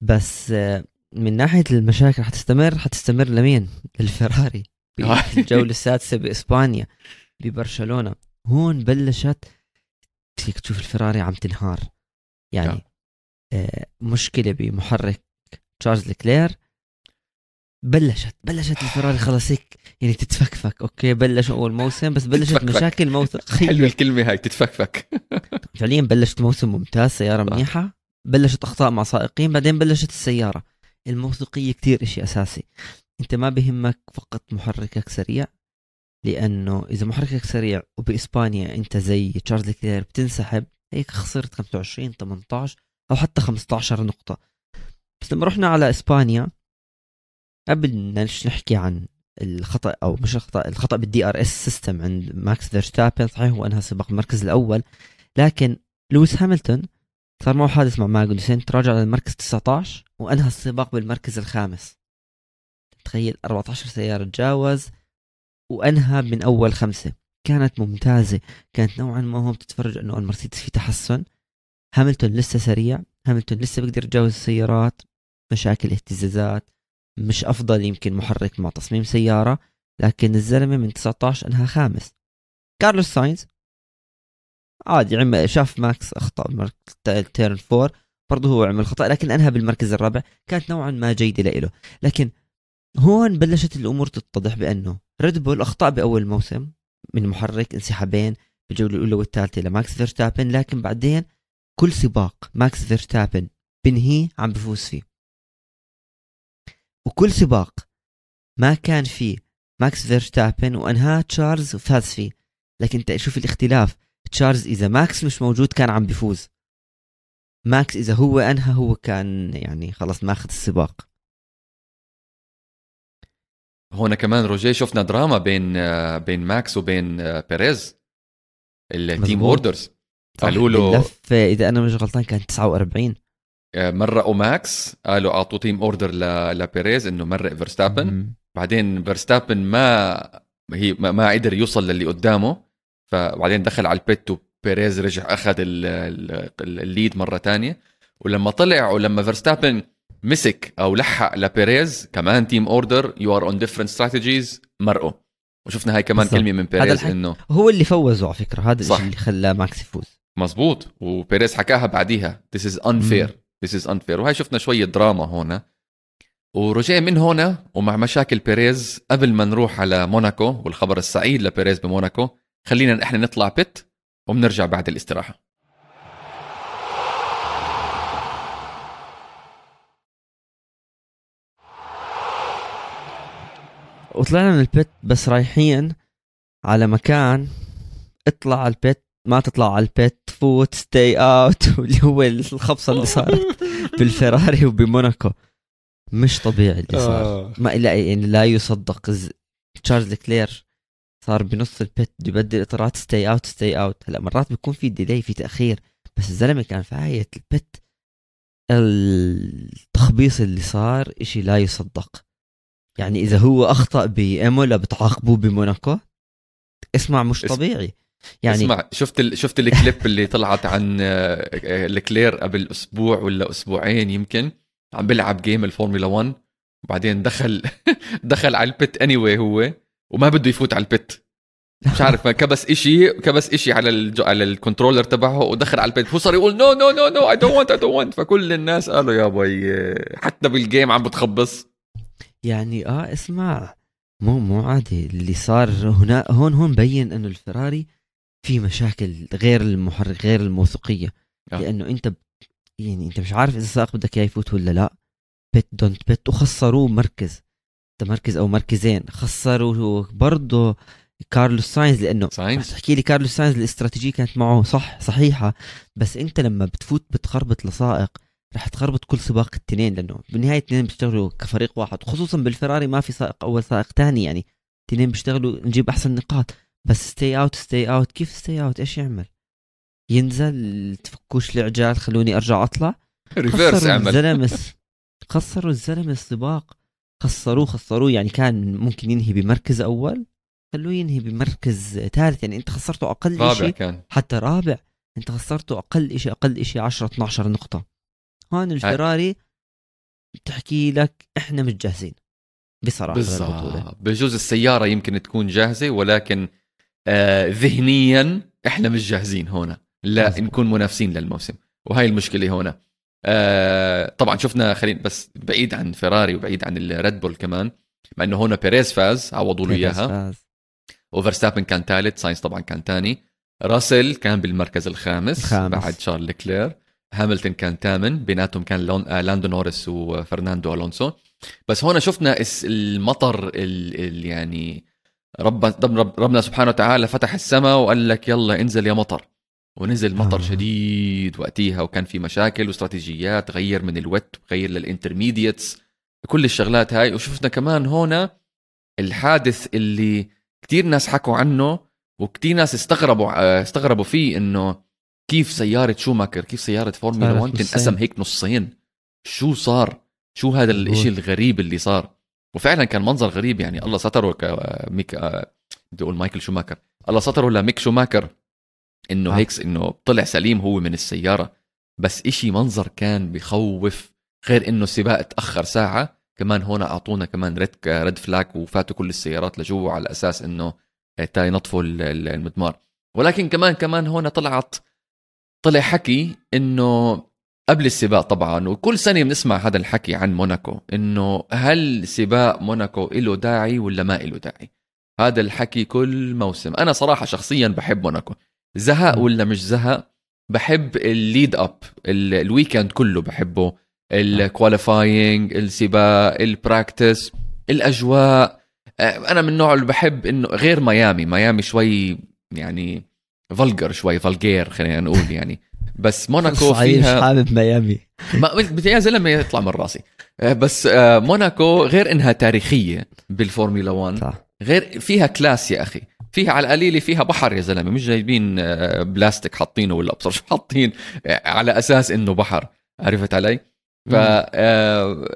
بس آه، من ناحية المشاكل حتستمر حتستمر لمين؟ للفراري. في الجولة السادسة بإسبانيا ببرشلونة. هون بلشت فيك تشوف الفراري عم تنهار. يعني آه مشكلة بمحرك تشارلز لكلير. بلشت بلشت الفراري خلص هيك يعني تتفكفك. okay بلش أول موسم بس بلشت تتفكفك. مشاكل موسم. حلوة الكلمة هاي تتفكفك. فعليا بلشت موسم ممتاز سيارة منيحة بلشت أخطاء مع سائقين بعدين بلشت السيارة. الموثوقية كتير إشي أساسي. أنت ما بهمك فقط محركك سريع لأنه إذا محركك سريع وبإسبانيا أنت زي تشارلز لكلير بتنسحب هيك خسرت 25 18 أو حتى 15 نقطة. بس لما رحنا على إسبانيا قبل ما نحكي عن الخطأ أو مش الخطأ الخطأ بال DRS system عند ماكس فيرستابن. صحيح هو انهى سباق المركز الأول لكن لويس هاملتون صار معه حادث مع ماجنوسين تراجع للمركز 19 وأنهى السباق بالمركز الخامس. تخيل 14 سيارة تجاوز وأنهى من أول خمسة. كانت ممتازة كانت نوعا ما هم تتفرج إنه المرسيدس في تحسن. هاملتون لسه سريع هاملتون لسه بيقدر يتجاوز السيارات مشاكل اهتزازات. مش أفضل يمكن محرك مع تصميم سيارة لكن الزلمة من 19 أنها خامس. كارلوس ساينز؟ عادي عمل شاف ماكس اخطا turn four برضه هو عمل خطأ لكن أنهى بالمركز الرابع. كانت نوعا ما جيدة له لكن هون بلشت الأمور تتضح بأنه ريد بول أخطأ بأول موسم من محرك انسحابين بالجولة الأولى والثالثة لماكس فيرستابن لكن بعدين كل سباق ماكس فيرستابن بنهيه عم بفوز فيه. وكل سباق ما كان فيه ماكس فيرستابن وانهاه تشارلز وفاز فيه. لكن انت شوف الاختلاف. تشارلز إذا ماكس مش موجود كان عم بيفوز. ماكس إذا هو أنهى هو كان يعني خلص ماخذ السباق. هون كمان روجيه شفنا دراما بين بين ماكس وبين بيريز ال team orders قالوا له اللف إذا أنا مش غلطان كان 49 مرقوا ماكس قالوا أعطوا team order لبيريز إنه مرق فيرستابن. بعدين فيرستابن ما هي ما قدر يوصل للي قدامه. فبعدين دخل على ال pit وبيريز رجع أخذ ال lead مرة تانية. ولما طلع ولما فيرستابن مسك أو لحق لبيريز كمان team order you are on different strategies مرقوا. وشفنا هاي كمان بالزبط. كلمة من بيريز إنه هو اللي فوزه على فكرة هذا الشيء اللي خلاه ماكس يفوز. مزبوط وبيريز حكاها بعديها. This is unfair. This is unfair. وهي شفنا شوية دراما هون. ورجع من هنا ومع مشاكل بيريز قبل ما نروح على موناكو والخبر السعيد لبيريز بموناكو خلينا إحنا نطلع pit وبنرجع بعد الاستراحة. وطلعنا من ال pit بس رايحين على مكان اطلع على ال pit ما تطلع على ال pit فوت stay out واللي هو الخبصة اللي صارت بالفراري وبموناكو. مش طبيعي اللي صار. آه. ما لا يعني لا يصدق. تشارلز لكلير صار بنص ال pit بده يبدل إطارات stay out stay out هلأ مرات بيكون في delay في تأخير. بس الزلمة كان فايت ال pit التخبيص اللي صار إشي لا يصدق. يعني إذا هو أخطأ بايمولا بتعاقبوه بموناكو. اسمع مش طبيعي. يعني اسمع شفت ال... شفت الكليب اللي طلعت عن لكلير آه، قبل أسبوع ولا أسبوعين يمكن؟ عم بيلعب game الفورمولا 1 وبعدين دخل دخل على ال pit any anyway هو وما بده يفوت على ال pit. مش عارف كبس إشي كبس إشي على الجو... على ال controller تبعه ودخل على ال pit. هو صار يقول no no no no I don't want I don't want فكل الناس قالوا يا بيي حتى بال game عم بتخبص. يعني آه اسمع مو مو عادي. اللي صار هنا هون هون بين إنه الفراري في مشاكل غير المحرك غير الموثوقية. آه. لأنه أنت يعني أنت مش عارف إذا السائق بدك إياه يفوت ولا لا. pit don't pit وخسروه مركز. مركز أو مركزين. خسروا برضه كارلوس ساينز لأنه ساينز؟ تحكي لي كارلوس ساينز الاستراتيجية كانت معه صح صحيحة. بس أنت لما بتفوت بتخربط لسائق رح تخربط كل سباق التنين لأنه بالنهايه اثنين بيشتغلوا كفريق واحد. خصوصا بالفراري ما في سائق أول سائق ثاني يعني. اثنين بيشتغلوا نجيب أحسن نقاط. بس stay out stay out كيف stay out إيش يعمل؟ ينزل بتفكوش العجال خلوني أرجع أطلع. reverse اعمل الزلمه خسروا الزلمه السباق خسروه خسروه. يعني كان ممكن ينهي بمركز أول. خلوه ينهي بمركز ثالث. يعني أنت خسرته أقل شيء كان. حتى رابع. أنت خسرته أقل شيء أقل شيء 10 12 نقطة. هون الفراري بتحكي لك إحنا مش جاهزين. بصراحة. بالضبط. بجوز السيارة يمكن تكون جاهزة ولكن آه ذهنيا إحنا مش جاهزين هنا. لا. نكون منافسين للموسم. وهي المشكلة هنا. آه طبعا شفنا خلينا بس بعيد عن فيراري وبعيد عن الريد بول كمان مع إنه هنا بيريز فاز عوضوا له إياها. وفرستابن كان ثالث ساينس طبعا كان ثاني. راسل كان بالمركز الخامس خامس. بعد شارل لكلير. هاملتون كان ثامن بيناتهم كان لون... آه لاندو نورس وفرناندو ألونسو. بس هون شفنا المطر اللي يعني رب... رب ربنا سبحانه وتعالى فتح السماء وقال لك يلا انزل يا مطر. ونزل مطر آه. شديد وقتيها وكان في مشاكل واستراتيجيات غير من ال wet غير لل intermediates كل الشغلات هاي. وشفنا كمان هنا الحادث اللي كتير ناس حكوا عنه وكتير ناس استغربوا استغربوا فيه إنه كيف سيارة شوماكر كيف سيارة فورمولا 1 تنقسم هيك نصين. شو صار؟ شو هذا الإشي الغريب اللي صار؟ وفعلا كان منظر غريب يعني. الله ستره لميك بدي أقول مايكل شوماكر. الله ستره لميك شوماكر إنه هيك إنه طلع سليم هو من السيارة. بس إشي منظر كان بخوف غير إنه السباق تأخر ساعة. كمان هون أعطونا كمان red red flag وفاتوا كل السيارات لجوا على أساس إنه تا ينظفوا المضمار. ولكن كمان كمان هون طلعت طلع حكي إنه قبل السباق طبعا وكل سنة بنسمع هذا الحكي عن موناكو إنه هل سباق موناكو له داعي ولا ما له داعي؟ هذا الحكي كل موسم. أنا صراحة شخصيا بحب موناكو. زهق ولا مش زهق؟ بحب ال lead up ال weekend كله بحبه. ال qualifying السباق ال practice الاجواء أنا من النوع اللي بحب إنه غير ميامي. ميامي شوي يعني vulgar شوي vulgar خلينا نقول يعني. بس موناكو فيها حابب ميامي ما يا زلمه يطلع من راسي. آه، بس آه، موناكو غير إنها تاريخية بالفورمولا 1 صح. غير فيها class يا أخي. فيها على القليله فيها بحر يا زلمة. مش جايبين بلاستيك حاطينه ولا أبصر شو حاطين على أساس إنه بحر. عرفت علي؟ ف آه،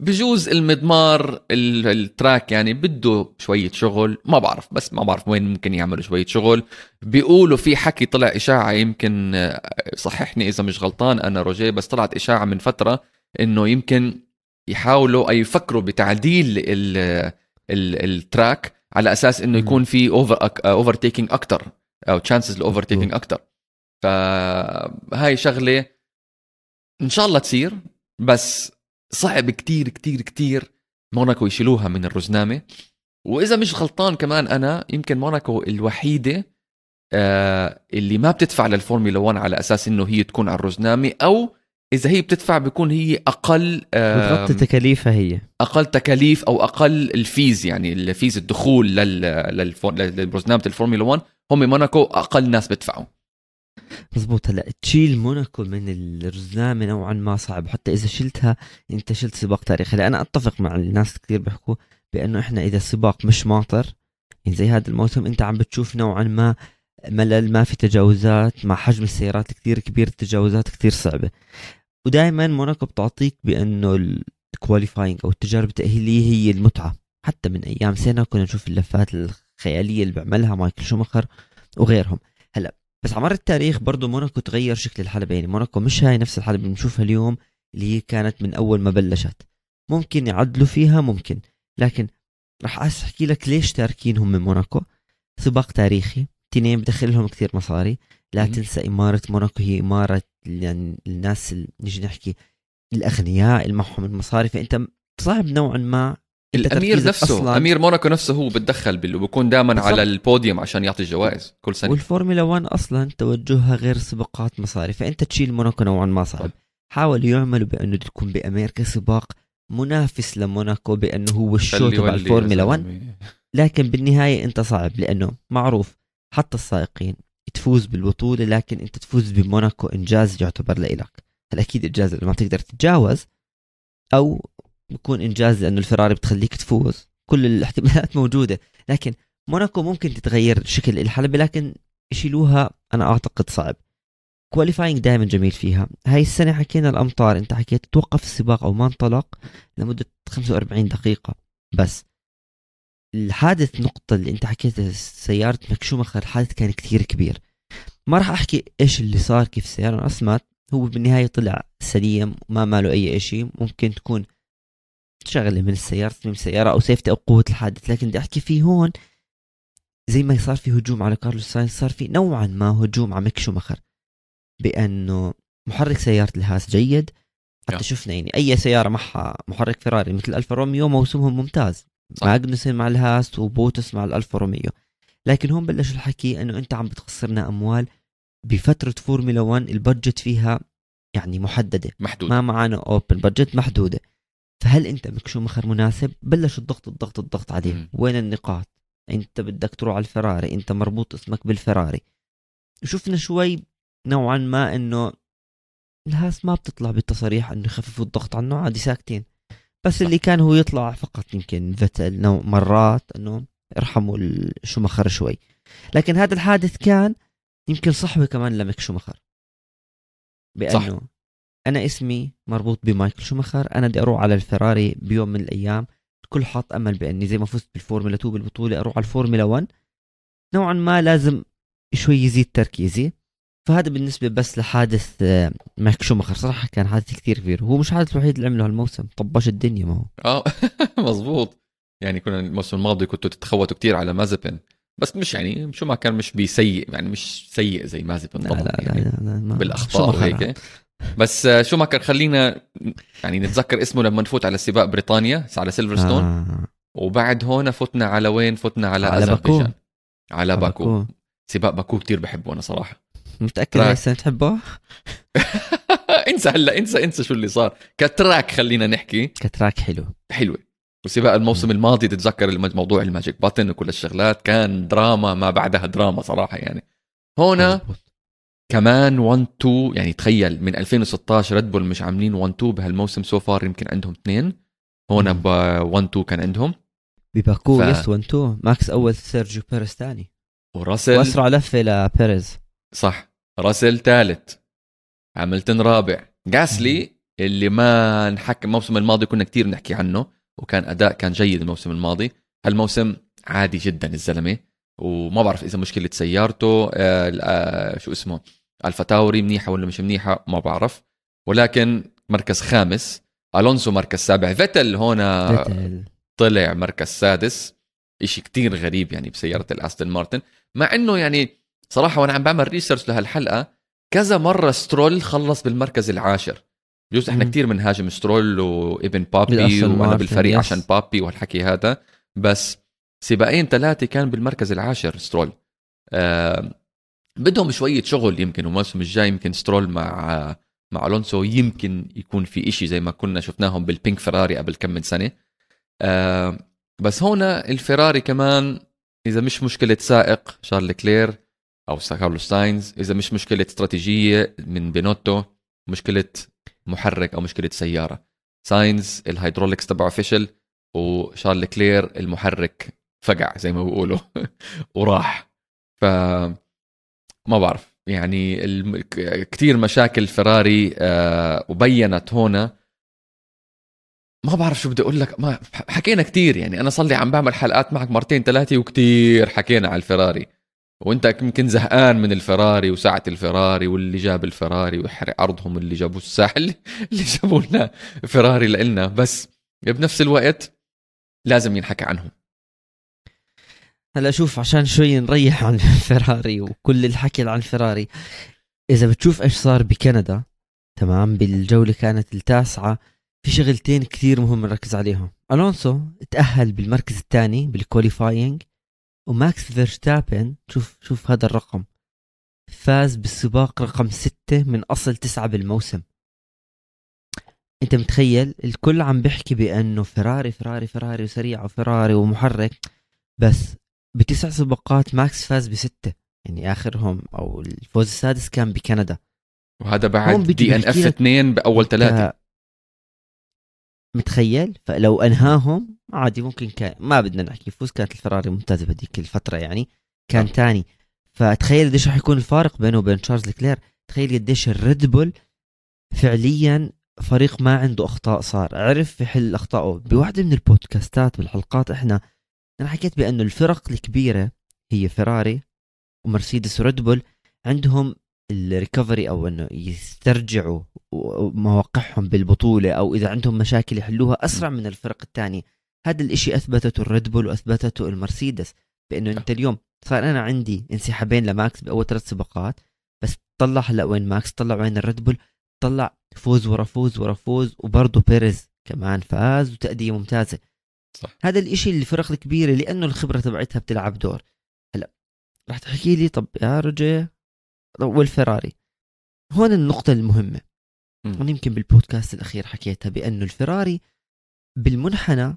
بجوز المضمار ال track يعني بده شوية شغل ما بعرف بس ما بعرف وين ممكن يعملوا شوية شغل. بيقولوا في حكي طلع إشاعة يمكن آه، صححني إذا مش غلطان أنا روجيه بس طلعت إشاعة من فترة إنه يمكن يحاولوا اي يفكروا بتعديل ال track على أساس إنه يكون في over overtaking أكثر أو chances ال overtaking أكثر فهاي شغلة إن شاء الله تصير بس صعب كتير كتير كتير موناكو يشيلوها من الرزنامة. وإذا مش غلطان كمان أنا يمكن موناكو الوحيدة آه اللي ما بتدفع للفورمولا 1 على أساس إنه هي تكون على الرزنامة أو إذا هي بتدفع بيكون هي أقل بتغطي تكاليفها هي. أقل تكاليف أو أقل ال fees يعني ال fees الدخول لل الفورمولا 1 هم موناكو أقل ناس بدفعوا مزبوط هلا تشيل موناكو من الرزنامه نوعا ما صعب حتى إذا شلتها أنت شلت سباق تاريخي. هلا أنا أتفق مع الناس كثير بيحكوا بأنه إحنا إذا السباق مش ماطر يعني زي هذا الموسم أنت عم بتشوف نوعا ما ملل ما في تجاوزات مع حجم السيارات كثير كبير التجاوزات كثير صعبة. ودائما موناكو بتعطيك بأنه ال qualifying أو التجارب التأهيلية هي المتعة. حتى من أيام سنه كنا نشوف اللفات الخيالية اللي بيعملها مايكل شومخر وغيرهم. بس على مر التاريخ برضه موناكو تغير شكل الحلبة. يعني موناكو مش هاي نفس الحلبة اللي بنشوفها اليوم اللي هي كانت من أول ما بلشت. ممكن يعدلوا فيها ممكن. لكن راح أحكي لك ليش تاركينهم من موناكو. سباق تاريخي تنين بدخل لهم كثير مصاري. لا تنسى إمارة. موناكو هي إمارة يعني الناس اللي نجي نحكي الأغنياء اللي معهم المصاري. فأنت صعب نوعا ما الامير نفسه أصلاً. أمير موناكو نفسه هو بتدخل بال... وبكون دائما على البوديوم عشان يعطي الجوائز كل سنة. والفورمولا 1 أصلا توجهها غير سباقات مصاري فأنت تشيل موناكو نوعا ما صعب حاولوا يعملوا بأنه تكون بأمريكا سباق منافس لموناكو بأنه هو ال show تبع الفورمولا 1 لكن بالنهاية أنت صعب لأنه معروف حتى السائقين تفوز بالبطولة لكن أنت تفوز بموناكو إنجاز يعتبر لإلك. هل أكيد إنجاز ما تقدر تتجاوز أو بكون إنجاز لأنه الفراري بتخليك تفوز. كل الاحتمالات موجودة. لكن موناكو ممكن تتغير شكل الحلبة لكن يشيلوها أنا أعتقد صعب. qualifying دائما جميل فيها. هاي السنة حكينا الأمطار. أنت حكيت توقف السباق أو ما انطلق لمدة 45 دقيقة بس. الحادث نقطة اللي أنت حكيت سيارة ميك شومخر الحادث كان كثير كبير. ما راح أحكي إيش اللي صار كيف السيارة انقسمت. هو بالنهاية طلع سليم ما ماله أي شيء ممكن تكون شغله من السيارة تصميم السيارة أو safety أو قوة الحادث. لكن بدي أحكي فيه هون زي ما صار في هجوم على كارلوس ساينز صار في نوعا ما هجوم على ميك شومخر بأنه محرك سيارة الهاس جيد. حتى شفنا يعني أي سيارة معها محرك فيراري مثل ألفا روميو موسمهم ممتاز. ماجنوسن مع الهاس وبوتس مع الألفا روميو. لكن هون بلش الحكي إنه أنت عم بتخسرنا أموال بفترة فورمولا 1 ال budget فيها يعني محددة. محدود ما معنا open budget محدودة. فهل أنت ميك شومخر مناسب؟ بلش الضغط الضغط الضغط عليه م. وين النقاط؟ أنت بدك تروح على الفراري أنت مربوط اسمك بالفراري. شفنا شوي نوعا ما إنه الهاس ما بتطلع بالتصاريح إنه يخففوا الضغط عنه عادي ساكتين. بس اللي كان هو يطلع فقط يمكن فتل مرات إنه ارحموا الشومخر شوي. لكن هذا الحادث كان يمكن صحوة كمان لميك شومخر بانه صح. أنا اسمي مربوط بمايكل شومخر أنا بدي أروح على الفراري بيوم من الأيام. الكل حاط أمل بأني زي ما فزت بالفورمولا 2 بالبطولة أروح على الفورمولا 1 نوعا ما لازم شوي يزيد تركيزي. فهذا بالنسبة بس لحادث آه، مايك شومخر صراحة كان حادث كثير كبير. هو مش الحادث الوحيد اللي عمله هالموسم. طبش الدنيا ما هو. آه مزبوط يعني كنا الموسم الماضي كنتوا تتخوتوا كثير على مازبن. بس مش يعني شو ما كان مش بيسيء يعني مش سيء زي مازبن لا طبعا لا, يعني لا, لا, لا بالأخطاء وهيك. بس آه، شو ما كان خلينا يعني نتذكر اسمه لما نفوت على سباق بريطانيا على سيلفرستون آه. وبعد هون فتنا على وين؟ فتنا على, على باكو. على باكو, باكو. سباق باكو كتير بحبه أنا صراحة. متأكد السنة تحبه؟ انسى هلا انسى انسى شو اللي صار. ك track خلينا نحكي. ك track حلو. حلوة. وسباق الموسم الماضي تتذكر موضوع ال magic button وكل الشغلات. كان دراما ما بعدها دراما صراحة يعني. هنا كمان 1 2 يعني تخيل من 2016 ريد بول مش عاملين 1 2 بهالموسم so far يمكن عندهم اثنين. هون ب 1 2 كان عندهم. بباكو ف... yes 1 2 ماكس أول سيرجيو بيريز ثاني وراسل وأسرع لفة لبيريز صح. راسل ثالث هاملتون رابع. جاسلي اللي ما انحكى الموسم الماضي كنا كثير نحكي عنه وكان أداء كان جيد الموسم الماضي. هالموسم عادي جدا الزلمة. وما بعرف إذا مشكلة سيارته آه آه شو اسمه ألفا تاوري منيحة ولا مش منيحة ما بعرف. ولكن مركز خامس ألونسو مركز سابع. فيتل هون طلع مركز سادس. إشي كتير غريب يعني بسيارة الأستون مارتن. مع أنه يعني صراحة وأنا عم بعمل research لهالحلقة كذا مرة سترول خلص بالمركز العاشر. بجوز إحنا كتير بنهاجم سترول وإبن بابي وأنا بالفريق عشان بابي وهالحكي هذا. بس سباقين ثلاثة كان بالمركز العاشر سترول. آه بدهم شوية شغل يمكن والموسم الجاي يمكن سترول مع مع ألونسو يمكن يكون في إشي زي ما كنا شفناهم بال pink فراري قبل كم من سنة. آه بس هنا الفراري كمان إذا مش مشكلة سائق شارل لكلير أو كارلوس ساينز إذا مش مشكلة استراتيجية من بينوتو مشكلة محرك أو مشكلة سيارة. ساينز ال hydraulics تبعه فشل وشارل لكلير المحرك فقع زي ما بيقولوا وراح. ف ما بعرف يعني. كثير مشاكل فراري آه وبينت هنا. ما بعرف شو بدي أقول لك ما حكينا كثير يعني. أنا صار لي عم بعمل حلقات معك مرتين ثلاثة وكثير حكينا على الفراري. وأنت يمكن زهقان من الفراري وساعة الفراري واللي جاب الفراري ويحرق أرضهم اللي جابوا الساحل اللي جابوا لنا فراري لنا بس بنفس الوقت لازم ينحكى عنهم. هلا شوف عشان شوي نريح عن الفراري وكل الحكي عن الفراري. إذا بتشوف إيش صار بكندا تمام بالجولة كانت التاسعة في شغلتين كثير مهم نركز عليهم. ألونسو تأهل بالمركز الثاني بال qualifying وماكس فيرستابن شوف شوف هذا الرقم فاز بالسباق رقم ستة من أصل تسعة بالموسم. أنت متخيل؟ الكل عم بيحكي بأنه فراري فراري فراري وسريع وفراري ومحرك بس بتسع سباقات ماكس فاز بستة. يعني آخرهم أو الفوز السادس كان بكندا. وهذا بعد DNF اثنين بأول ثلاثة. متخيل؟ فلو أنهاهم عادي ممكن كان ما بدنا نحكي يفوز كانت الفراري ممتازة بهذيك الفترة يعني كان ثاني نعم. فتخيل قديش راح يكون الفارق بينه وبين تشارلز لكلير. تخيل قديش الريد بول فعليا فريق ما عنده أخطاء صار. عرف يحل أخطائه بواحدة من البودكاستات بالحلقات إحنا أنا حكيت بأنه الفرق الكبيرة هي فيراري ومرسيدس وريد بول عندهم ال recovery أو إنه يسترجعوا مواقعهم بالبطولة أو إذا عندهم مشاكل يحلوها أسرع من الفرق الثانية. هذا الإشي أثبتته الريد بول وأثبتته المرسيدس بأنه أنت اليوم صار أنا عندي انسحابين لماكس بأول ثلاث سباقات بس طلع هلا وين ماكس؟ طلع وين الريد بول طلع فوز ورا فوز ورا فوز وبرضه بيريز كمان فاز وتأدية ممتازة. صح. هذا الإشي اللي الفرق الكبيرة لأنه الخبرة تبعتها بتلعب دور. هلا رح تحكي لي طب يا رجل والفراري. هون النقطة المهمة. أنا يمكن بالبودكاست الأخير حكيتها بأنه الفراري بالمنحنى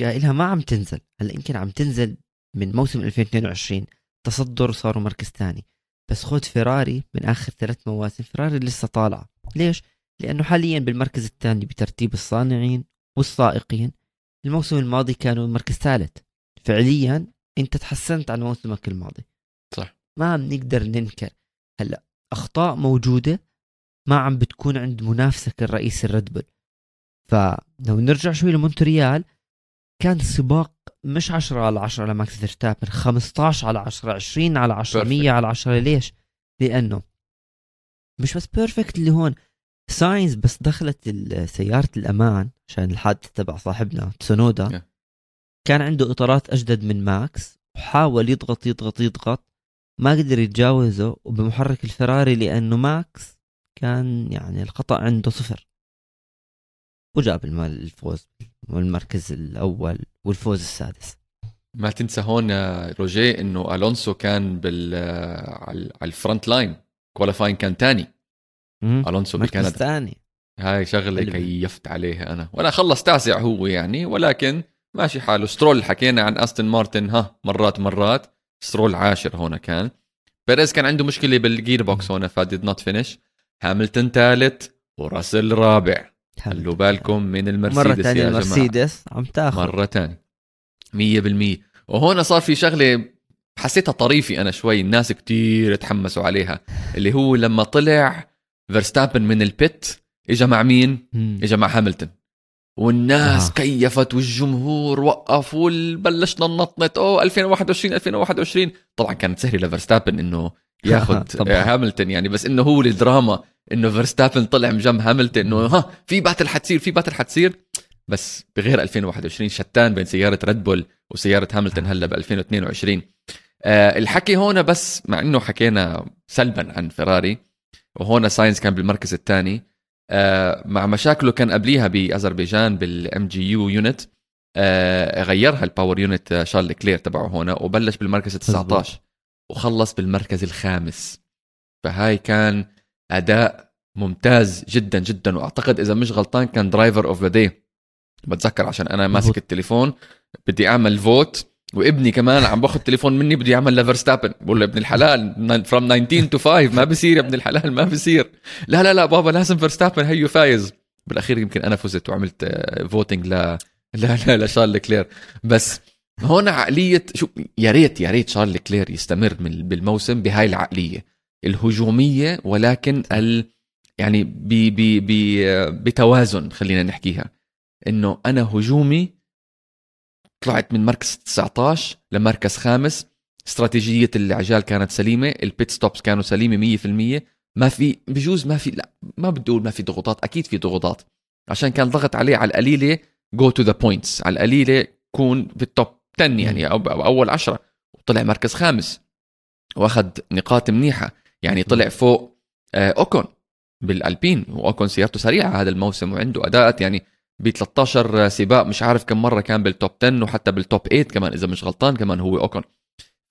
لها ما عم تنزل. هلا يمكن عم تنزل من موسم 2022 تصدر صاروا مركز ثاني. بس خذ فيراري من آخر ثلاث مواسم فيراري لسه طالعة. ليش؟ لأنه حاليا بالمركز الثاني بترتيب الصانعين والسائقين الموسم الماضي كانوا مركز ثالث. فعليا أنت تحسنت عن موسمك الماضي. صح. ما بنقدر ننكر. هلأ أخطاء موجودة ما عم بتكون عند منافسك الرئيس الريد فلو نرجع شوي لمونتريال كان سباق مش 10 على 10 لماكس فيرستابن 15 على 10 20 على 10 100 على 10 ليش؟ لأنه مش بس perfect اللي هون ساينز بس دخلت سيارة الأمان عشان الحادث تبع صاحبنا تسونودا. كان عنده إطارات أجدد من ماكس وحاول يضغط يضغط يضغط ما قدر يتجاوزه وبمحرك الفراري لأنه ماكس كان يعني الخطأ عنده صفر. وجاب الفوز والمركز الأول والفوز السادس. ما تنسى هون روجيه إنه ألونسو كان بال على ال front line qualifying كان ثاني ألونسو بكندا. ثاني. هاي شغلة كيفت عليها أنا. ولا خلص تاسع هو يعني ولكن ماشي حاله. سترول حكينا عن استون مارتن ها مرات مرات. سترول عاشر هون كان. بيريز كان عنده مشكلة بال gearbox هون ف did not finish هاملتون ثالث وراسل رابع. خلوا بالكم من المرسيدس مرة ثانية المرسيدس عم تاخذ. مرة ثانية 100% وهون صار في شغلة حسيتها طريفي أنا شوي الناس كتير تحمسوا عليها. اللي هو لما طلع فيرستابن من ال pit اجى مع مين؟ اجى مع هاملتون. والناس آه. كيفت والجمهور وقف وبلشنا ننطنط. أوه 2021 2021 طبعا كانت سهلة لفرستابن إنه ياخذ هاملتون يعني بس إنه هو الدراما إنه فيرستابن طلع من جنب هاملتون إنه ها في battle حتصير في battle حتصير. بس بغير 2021 شتان بين سيارة ريد بول وسيارة هاملتون هلا ب 2022 آه الحكي هون بس مع إنه حكينا سلبا عن فيراري وهون ساينز كان بالمركز الثاني. آه مع مشاكله كان قبليها بأذربيجان بال MGU unit آه غيرها ال power unit شارل لكلير تبعه هون وبلش بالمركز ال 19 وخلص بالمركز الخامس. فهاي كان أداء ممتاز جدا جدا وأعتقد إذا مش غلطان كان driver of the day بتذكر عشان أنا ماسك التليفون. بدي أعمل vote وابني كمان عم باخذ تليفون مني بده يعمل لفرستابن بقول له ابن الحلال from 19 to 5 ما بصير يا ابن الحلال ما بصير لا لا لا بابا لازم فرستابن هيو فايز. بالأخير يمكن أنا فزت وعملت voting ل لا لا لشارل لكلير بس هون عقلية شو يا ريت يا ريت شارل لكلير يستمر بالموسم بهاي العقلية الهجومية ولكن ال يعني بي بي بي بتوازن خلينا نحكيها. إنه أنا هجومي طلعت من مركز 19 لمركز خامس. استراتيجية العجال كانت سليمة ال pit stops كانوا سليمة 100% ما في بجوز ما في لا ما بدي أقول ما في ضغوطات أكيد في ضغوطات. عشان كان ضغط عليه على القليلة go to the points على القليلة كون بال top 10 يعني أو, أو أول 10 وطلع مركز خامس. وأخذ نقاط منيحة. يعني طلع فوق آه، أوكون بالألبين. وأوكون سيارته سريعة هذا الموسم وعنده أداءات يعني ب 13 سباق مش عارف كم مرة كان بال top 10 وحتى بال top 8 كمان إذا مش غلطان كمان هو اوكون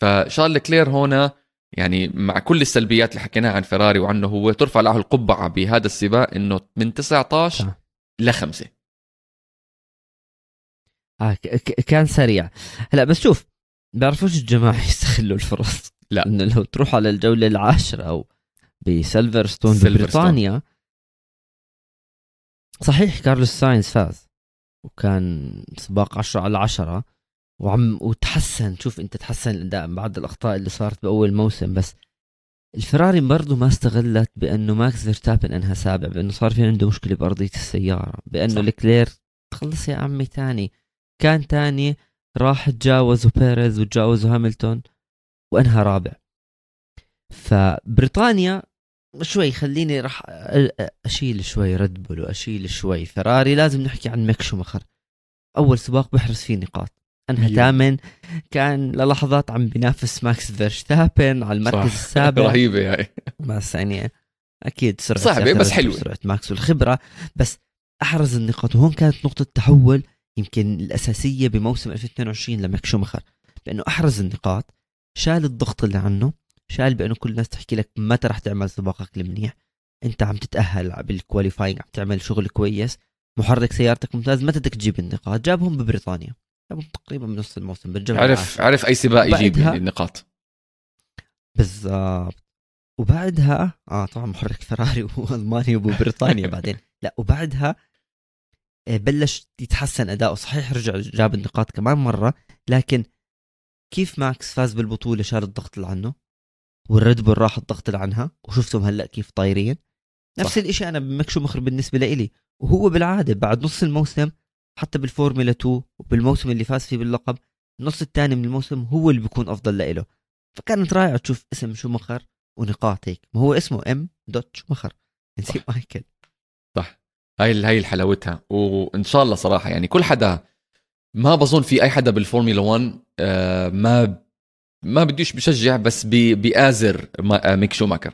فشارل لكلير هنا يعني مع كل السلبيات اللي حكيناها عن فيراري وعنه هو ترفع له القبعة بهذا السباق إنه من 19 لخمسة. آه كان سريع. هلا بس شوف بيعرفوش الجماعة يستغلوا الفرص. لا. إنه لو تروح على الجولة العاشرة أو بسيلفرستون ببريطانيا صحيح كارلوس ساينز فاز وكان سباق 10 على 10 وعم وتحسن شوف انت تحسن الاداء بعد الأخطاء اللي صارت بأول موسم بس الفراري برضه ما استغلت بأنه ماكس فيرستابن أنهى سابع بأنه صار في عنده مشكلة بأرضية السيارة بأنه لكلير تخلص يا عمي تاني. كان تاني راح تجاوزوا بيريز وتجاوزوا هاملتون وأنهى رابع. فبريطانيا شوي خليني راح أشيل شوي ريد بول وأشيل شوي فيراري لازم نحكي عن ميك شومخر أول سباق بحرز فيه نقاط. أنهى ثامن كان للحظات عم بينافس ماكس فيرستابن على المركز صح. السابع. رهيبة هاي. بس يعني أكيد سرعة صعبة بس حلوة. سرعة ماكس والخبرة. بس أحرز النقاط. وهون كانت نقطة تحول يمكن الأساسية بموسم 2022 لميك شومخر بأنه أحرز النقاط شال الضغط اللي عنه شال بأنه كل الناس تحكي لك متى رح تعمل سباقك المنيح. أنت عم تتأهل بالكواليفاينج عم تعمل شغل كويس. محرك سيارتك ممتاز. متى بدك تجيب النقاط؟ جابهم ببريطانيا. جابهم تقريبا بنص الموسم. بالجوله عرف. عرف أي سباق يجيب يعني النقاط؟ بالضبط. وبعدها آه طبعا محرك فراري والمانيا وبريطانيا بعدين. لا وبعدها آه، بلش يتحسن أداؤه. صحيح رجع جاب النقاط كمان مرة لكن كيف ماكس فاز بالبطولة شال الضغط اللي عنه؟ والريد بول راح الضغط اللي عنها وشفتهم هلأ كيف طايرين. نفس الشيء أنا بميك شومخر بالنسبة لإلي. وهو بالعادة بعد نص الموسم حتى بالفورمولا 2 وبالموسم اللي فاز فيه باللقب النص الثاني من الموسم هو اللي بيكون أفضل لإله. فكانت رائعة تشوف اسم شومخر ونقاط هيك ما هو اسمه M dot شومخر نسيب مايكل. صح. هاي هاي حلاوتها وإن شاء الله صراحة يعني كل حدا ما بظن في أي حدا بالفورمولا 1 آه، ما ما بديش بشجع بس بي بيآزر آه، ميك شوماكر.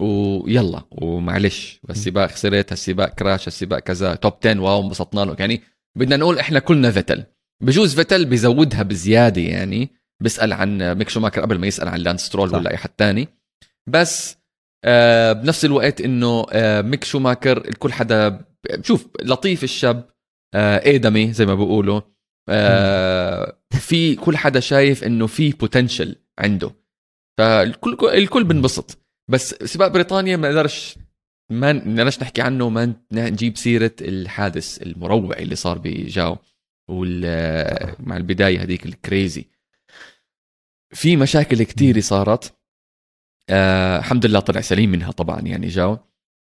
ويلا ومعلش السباق خسرت هالسباق crash هالسباق كذا top 10 wow انبسطنا له. يعني بدنا نقول إحنا كلنا فيتل. بجوز فيتل بيزودها بزيادة يعني. بيسأل عن ميك شوماكر قبل ما يسأل عن لاند سترول ولا أي حد تاني. بس آه بنفس الوقت إنه آه ميك شوماكر الكل حدا شوف لطيف الشاب آه آدمي زي ما بيقولوا. آه في كل حدا شايف إنه في بوتنشل عنده. فالكل الكل بنبسط. بس سباق بريطانيا ما نقدرش ما نقدرش نحكي عنه ما نجيب سيرة الحادث المروع اللي صار بجاو وال مع البداية هذيك الكريزي في مشاكل كثيره صارت. آه الحمد لله طلع سليم منها طبعا يعني جاو.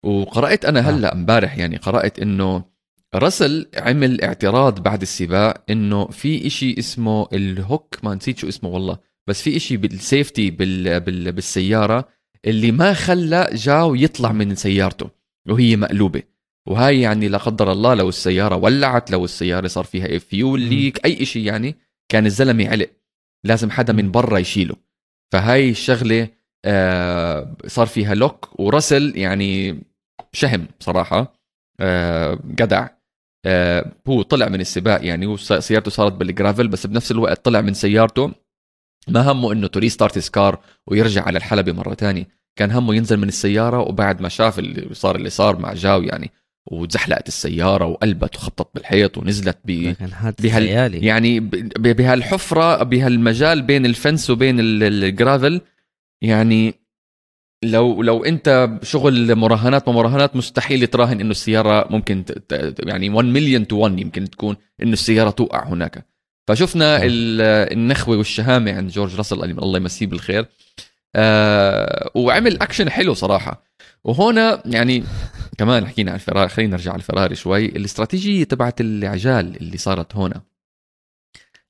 وقرأت أنا هلأ امبارح يعني قرأت إنه راسل عمل اعتراض بعد السباق إنه في إشي اسمه الهوك ما نسيت شو اسمه والله بس في إشي بالسيفتي بال... بال... بالسيارة اللي ما خلى جاو يطلع من سيارته وهي مقلوبة. وهاي يعني لا قدر الله لو السيارة ولعت لو السيارة صار فيها فيول ليك أي شيء يعني كان الزلمة علق. لازم حدا من برا يشيله. فهاي الشغلة آه صار فيها luck و Russell يعني شهم صراحة آه جدع آه هو طلع من السباق يعني وسيارته صارت بال gravel بس بنفس الوقت طلع من سيارته. ما همه إنه to restart his car ويرجع على الحلبة مرة تانية. كان همه ينزل من السيارة وبعد ما شاف اللي صار اللي صار مع جو يعني وتزحلقت السيارة وقلبت وخبطت بالحيط ونزلت ب بهال يعني بهالحفرة بهالمجال بين ال fence وبين ال gravel يعني لو لو انت شغل مراهنات ومراهنات مستحيل تراهن إنه السيارة ممكن يعني 1 مليون to 1 يمكن تكون إنه السيارة توقع هناك. فشفنا النخوة والشهامة عند جورج راسل الله يمسيه بالخير. آه وعمل اكشن حلو صراحة. وهنا يعني كمان حكينا عن الفراري خلينا نرجع على الفراري شوي. الاستراتيجية تبعت العجال اللي صارت هنا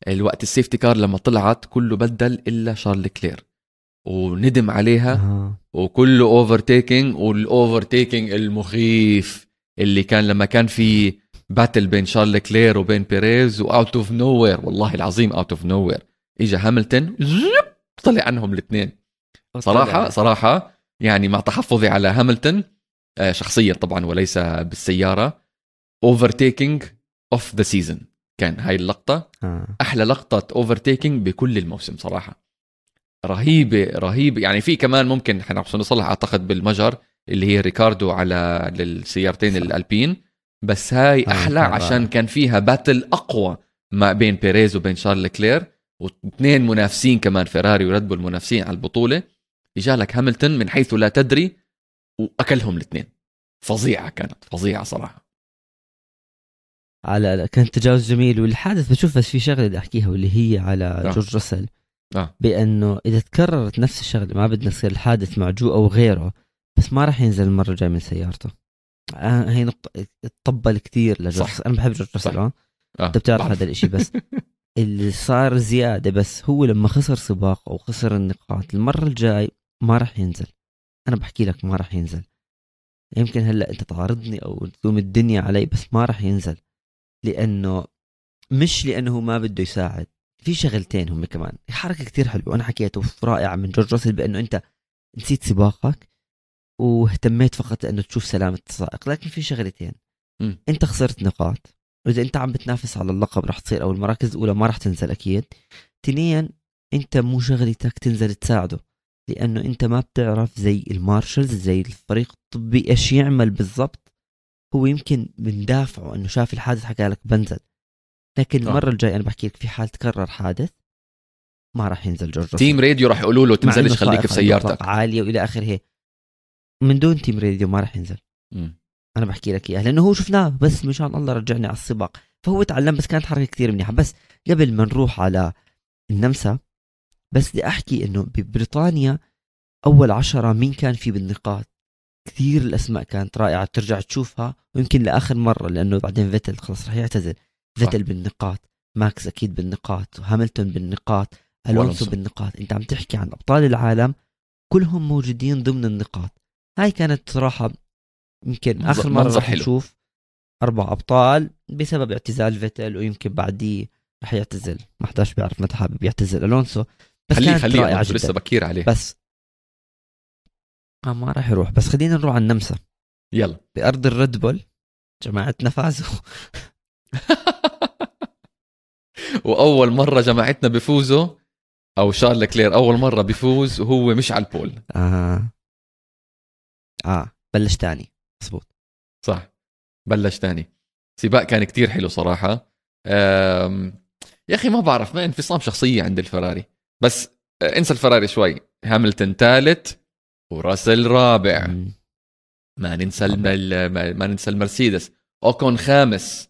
الوقت ال safety car لما طلعت كله بدل إلا شارل لكلير. وندم عليها. آه. وكله overtaking وال overtaking المخيف اللي كان لما كان في battle بين شارل لكلير وبين بيريز و out of nowhere والله العظيم out of nowhere اجى هاملتون طلع عنهم الاثنين. صراحة صراحة يعني مع تحفظي على هاملتون آه، شخصيا طبعا وليس بالسيارة overtaking of the season كان هاي اللقطة آه. أحلى لقطة overtaking بكل الموسم صراحة. رهيبة رهيبة. يعني في كمان ممكن نوصلها أعتقد بالمجر اللي هي ريكاردو على للسيارتين الألبين. بس هاي أحلى عشان كان فيها battle أقوى ما بين بيريز وبين شارل لكلير. واثنين منافسين كمان فيراري وريد بول منافسين على البطولة. اجالك هاملتون من حيث لا تدري وأكلهم الاثنين. فظيعة كانت فظيعة صراحة. على كان تجاوز جميل. والحادث بشوف بس في شغلة بدي أحكيها واللي هي على آه. جورج راسل. آه. بأنه إذا تكررت نفس الشغله ما بدنا يصير الحادث مع جو أو غيره بس ما راح ينزل المرة الجاية من سيارته. آه هي نقطة تطبل كثير لجورج أنا بحب جورج راسل آه. أنت بتعرف هذا الإشي بس اللي صار زيادة بس هو لما خسر سباق أو خسر النقاط المرة الجاي ما راح ينزل. أنا بحكي لك ما راح ينزل. يمكن هلأ أنت تعارضني أو تلوم الدنيا علي بس ما راح ينزل. لأنه مش لأنه ما بده يساعد. في شغلتين هم كمان. حركة كتير حلوة. أنا حكيته رائعة من جورج راسل بأنه أنت نسيت سباقك واهتميت فقط انه تشوف سلامة السائق. لكن في شغلتين. م. أنت خسرت نقاط. وإذا أنت عم بتنافس على اللقب راح تصير أو المراكز الأولى ما راح تنزل أكيد. ثانيا أنت مو شغلتك تنزل تساعده. لأنه أنت ما بتعرف زي ال marshals زي الفريق الطبي إيش يعمل بالضبط. هو يمكن بندافعه إنه شاف الحادث حكى لك بنزل. لكن آه. المرة الجاية أنا بحكي لك في حال تكرر حادث ما راح ينزل جورج team radio راح يقولوا له تنزلش خليك في سيارتك. عاليه وإلى آخره. من دون team radio ما راح ينزل. م. أنا بحكي لك إياها لأنه هو شفناه بس مشان الله رجعني على السباق. فهو تعلم بس كانت حركة كثير منيحة. بس قبل ما نروح على النمسا بس بدي أحكي إنه ببريطانيا أول عشرة مين كان في بالنقاط؟ كثير الأسماء كانت رائعة ترجع تشوفها ويمكن لآخر مرة لأنه بعدين فيتل خلص رح يعتزل. فيتل بالنقاط ماكس أكيد بالنقاط هاملتون بالنقاط ألونسو بالنقاط. أنت عم تحكي عن أبطال العالم كلهم موجودين ضمن النقاط. هاي كانت صراحة يمكن آخر مرة رح نشوف أربع أبطال بسبب اعتزال فيتل ويمكن بعديه رح يعتزل. ما حداش بيعرف متى حابب يعتزل ألونسو. بس خليه خليه رائعة جدا. لسه بكير عليه. بس آه ما راح يروح. بس خلينا نروح على النمسا. يلا. بأرض الريد بول جماعتنا فازوا وأول مرة جماعتنا بيفوزوا أو شارل كلير أول مرة بيفوز وهو مش على البول آه. آه بلش تاني. مظبوط. صح. بلش تاني. سباق كان كتير حلو صراحة. يا أخي ما بعرف ما انفصام شخصية عند الفراري. بس آه، انسى الفراري شوي. هاملتون ثالث وراسل رابع. ما ننسى ما ننسى المرسيدس. أوكون خامس.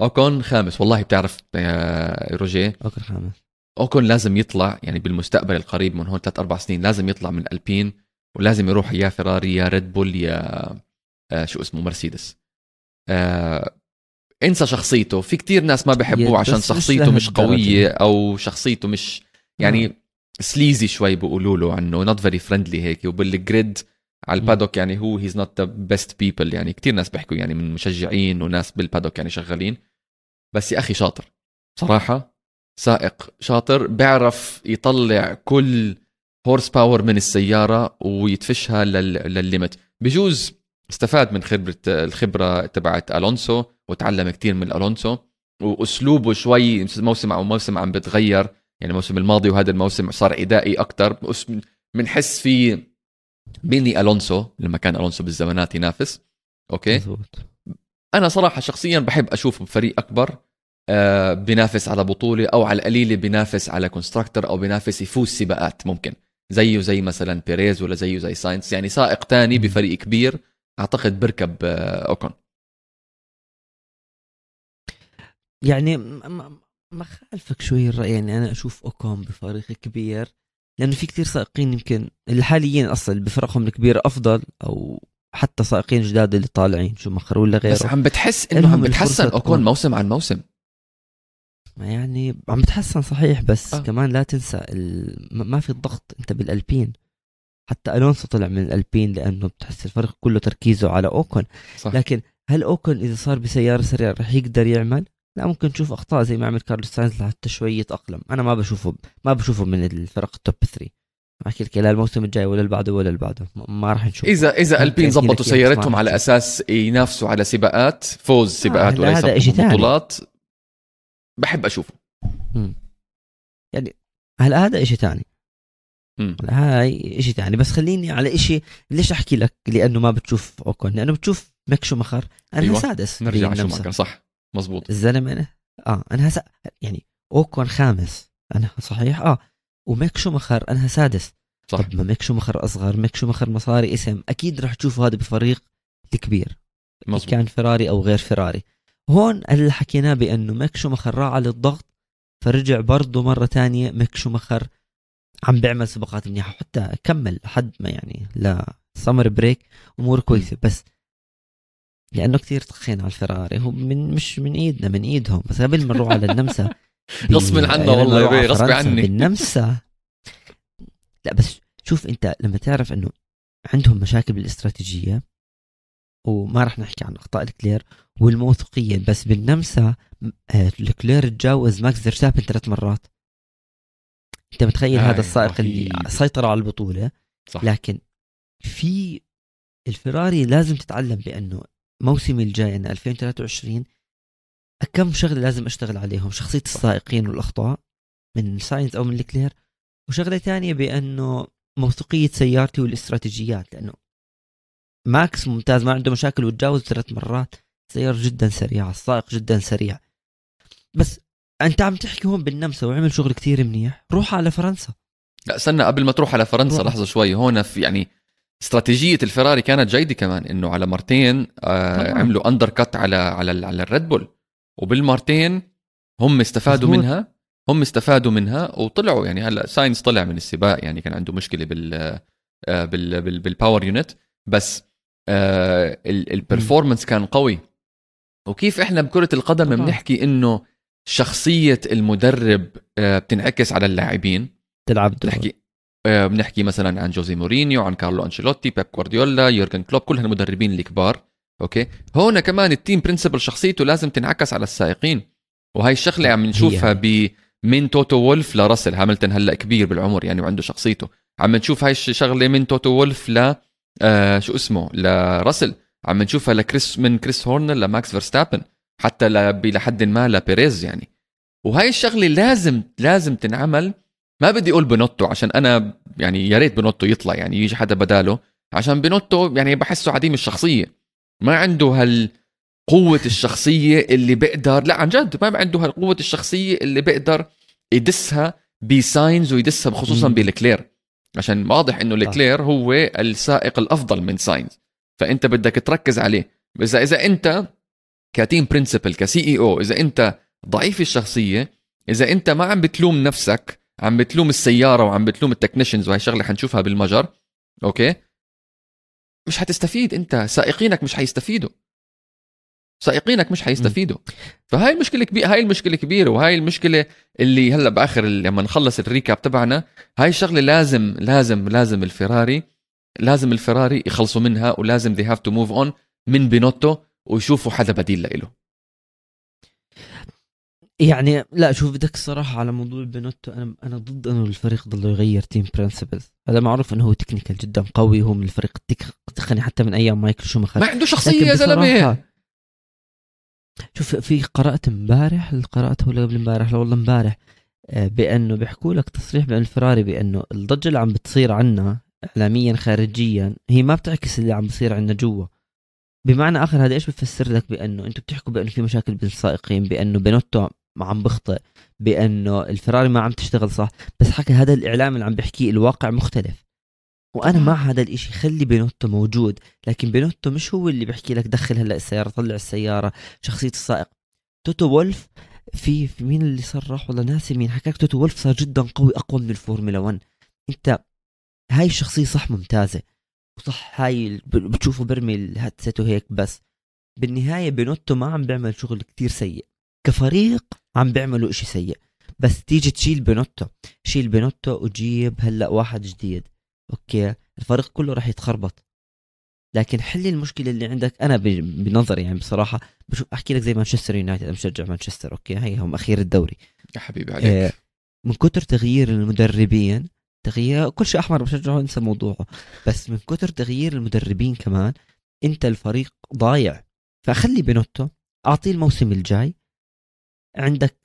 أوكون خامس. والله بتعرف يا روجيه؟ أوكون خامس. أوكون لازم يطلع يعني بالمستقبل القريب من هون ثلاث أربع سنين لازم يطلع من ألبين ولازم يروح يا فيراري يا ريد بول يا آه شو اسمه مرسيدس. آه انسى شخصيته. في كتير ناس ما بحبوه عشان شخصيته مش قوية أو شخصيته مش يعني sleazy شوي بيقولوا له عنه not very friendly هيك وبال grid على ال paddock يعني هو he's not the best people يعني كتير ناس بيحكوا يعني من مشجعين وناس بال paddock يعني شغالين. بس يا أخي شاطر. صراحة سائق شاطر بيعرف يطلع كل horsepower من السيارة ويدفشها لل limit بجوز استفاد من خبرة الخبرة تبعت ألونسو وتعلم كثير من ألونسو. وأسلوبه شوي موسم عن موسم عم بتغير. يعني الموسم الماضي وهذا الموسم صار عدائي أكثر بنحس في ميني ألونسو لما كان ألونسو بالزمانات ينافس. Okay؟ مزبوط. أنا صراحة شخصيا بحب اشوفه بفريق أكبر آه بينافس على بطولة أو على القليله بينافس على constructor أو بينافس يفوز سباقات ممكن. زيه زي مثلا بيريز ولا زيه زي ساينس. يعني سائق تاني بفريق كبير أعتقد بركب آه أوكون. يعني ما خالفك شوي الرأي يعني أنا أشوف أوكون بفريق كبير. لأنه في كثير سائقين يمكن الحاليين أصلا بفرقهم الكبيره أفضل أو حتى سائقين جداد اللي طالعين شومخر ولا غيره. بس عم بتحس إنه عم بتحسن أوكون موسم عن موسم. يعني عم بتحسن صحيح بس آه. كمان لا تنسى ال... ما في الضغط. أنت بالألبين. حتى ألونسو طلع من الألبين لأنه بتحس الفرق كله تركيزه على أوكون. صح. لكن هل أوكون إذا صار بسيارة سريعة رح يقدر يعمل؟ لا ممكن تشوف أخطاء زي ما عمل كارلوس ساينز لحتى شوي يتاقلم أنا ما بشوفه ما بشوفه من الفرق ال top 3 أحكي لك لا الموسم الجاي ولا اللي بعده ولا اللي بعده. ما راح نشوف اذا إذا ألبين زبطوا سيارتهم على أساس ينافسوا على سباقات فوز آه، سباقات آه وليس بطولات بحب أشوفه. مم. يعني هلا هذا شيء ثاني؟ هاي شيء ثاني؟ بس خليني على شيء ليش أحكي لك؟ لأنه ما بتشوف أوكون لأنه بتشوف ميك شومخر أنا أيوة. سادس. نرجع شومخر صح. مزبوط الزلمة أنا؟ آه أنا هسا يعني اوكون خامس. أنا صحيح؟ آه. وميك شومخر أنا سادس. صح طب ما ميك شومخر أصغر ميك شومخر مصاري اسم. أكيد رح تشوفوا هذا بفريق الكبير. مزبوط. كان فراري أو غير فراري. هون اللي حكيناه بأنه ميك شومخر راعى للضغط فرجع برضه مرة تانية ميك شومخر عم بيعمل سباقات منيحة. حتى كمل لحد ما يعني ل summer break أمور كويسة. بس لأنه كثير طخين على الفراري هو من مش من إيدنا من إيدهم. بس قبل ما نروح على النمسا غصب عنا والله يا غصب عني. بالنمسا. لا بس شوف أنت لما تعرف إنه عندهم مشاكل بالاستراتيجية وما راح نحكي عن أخطاء الكلير والموثوقية بس بالنمسا آه، الكلير تجاوز ماكس فيرستابن ثلاث مرات. أنت متخيل هذا السائق اللي سيطر على البطولة؟ صح. لكن في الفراري لازم تتعلم بأنه موسمي الجاي أنا 2023 كم شغلة لازم أشتغل عليهم؟ شخصية السائقين والأخطاء من ساينز أو من الكلير وشغلة ثانية بأنه موثوقية سيارتي والاستراتيجيات لأنه ماكس ممتاز ما عنده مشاكل وتجاوز ثلاث مرات. سيارة جدا سريعة السائق جدا سريع. بس أنت عم تحكي هون بالنمسا وعمل شغل كتير منيح. روح على فرنسا. لا استنى قبل ما تروح على فرنسا لحظة شوي. هون في يعني استراتيجية الفراري كانت جيدة كمان إنه على مرتين آه عملوا undercut على على على الريد بول. وبالمرتين هم استفادوا مزبوط. منها هم استفادوا منها وطلعوا يعني هلأ ساينس طلع من السباق يعني كان عنده مشكلة بال آه بال بال بال power unit بس آه ال performance كان قوي. وكيف إحنا بكرة القدم بنحكي إنه شخصية المدرب آه، بتنعكس على اللاعبين؟ تلعب بنحكي آه، بنحكي مثلا عن جوزي مورينيو عن كارلو أنشيلوتي بيب جوارديولا يورجن كلوب كل هالمدربين الكبار okay؟ هون كمان ال team principal شخصيته لازم تنعكس على السائقين. وهي الشغلة عم نشوفها ب من توتو وولف لراسل هاملتون هلأ كبير بالعمر يعني وعنده شخصيته. عم نشوف هاي الشغله من توتو وولف ل آه شو اسمه؟ لراسل. عم نشوفها لكريس من كريس هورنر لماكس فيرستابن حتى لحد ما لبيريز يعني. وهي الشغلة لازم لازم تنعمل ما بدي أقول بنوتو عشان أنا يعني يا ريت بنوتو يطلع يعني يجي حدا بداله. عشان بنوتو يعني بحسه عديم الشخصية. ما عنده هال قوة الشخصية اللي بقدر لا عن جد ما عنده هالقوة الشخصية اللي بقدر يدسها بساينز ويدسها خصوصا بلكلير. عشان واضح إنه لكلير هو السائق الأفضل من ساينز. فأنت بدك تركز عليه. اذا إذا أنت ك team principal ك CEO أو إذا أنت ضعيف الشخصية إذا أنت ما عم بتلوم نفسك عم بتلوم السيارة وعم بتلوم ال technicians وهي شغلة حنشوفها بالمجر. Okay؟ مش حتستفيد أنت. سائقينك مش حيستفيدوا. سائقينك مش حيستفيدوا. فهاي المشكلة كبيره هاي المشكلة كبيرة وهاي المشكلة اللي هلأ بآخر لما نخلص ال recap تبعنا هاي الشغلة لازم لازم لازم الفراري لازم الفراري يخلصوا منها ولازم they have to move on من بينوتو ويشوفوا حدا بديل له يعني لا شوف بدك الصراحة على موضوع بينوتو أنا أنا ضد إنه الفريق ضله يغير team principals هذا معروف إنه هو technical جدا قوي هو من الفريق التقني حتى من أيام مايكل شوماخر. ما عنده شخصية يا زلمة. شوف في قرأت امبارح قرأته ولا قبل امبارح؟ لا والله امبارح. آه، بأنه بيحكوا لك تصريح بأن الفراري بأنه الضجة اللي عم بتصير عنا إعلاميا خارجيا هي ما بتعكس اللي عم بصير عنا جوا. بمعنى آخر هذا إيش بفسر لك؟ بأنه أنتم بتحكوا بأنه في مشاكل بين السائقين بأنه بينوتو ما عم بخطئ بأنه الفراري ما عم تشتغل صح. بس حكى هذا الإعلام اللي عم بحكيه الواقع مختلف. وأنا مع هذا الإشي خلي بينوتو موجود. لكن بينوتو مش هو اللي بحكي لك دخل هلأ السيارة طلع السيارة شخصيه السائق. توتو وولف في في مين اللي صرح والله ناسي مين. حكاك توتو وولف صار جدا قوي أقوى من الفورمولا 1 أنت هاي الشخصية صح ممتازة. وصح هاي بتشوفه برمي ال headset وهيك بس. بالنهاية بينوتو ما عم بيعمل شغل كتير سيء. كفريق عم بيعملوا إشي سيء. بس تيجي تشيل بينوتو. شيل بينوتو وجيب هلأ واحد جديد. أوكي الفريق كله راح يتخربط. لكن حل المشكلة اللي عندك أنا بنظري يعني بصراحة بشوف أحكي لك زي مانشستر يونايتد أنا مشجع مانشستر أوكي؟ هي هم أخير الدوري. يا حبيبي عليك. آه من كتر تغيير المدربين تغيير كل شيء أحمر بشجعه انسى موضوعه. بس من كتر تغيير المدربين كمان أنت الفريق ضايع. فخلي بينوتو أعطيه الموسم الجاي. عندك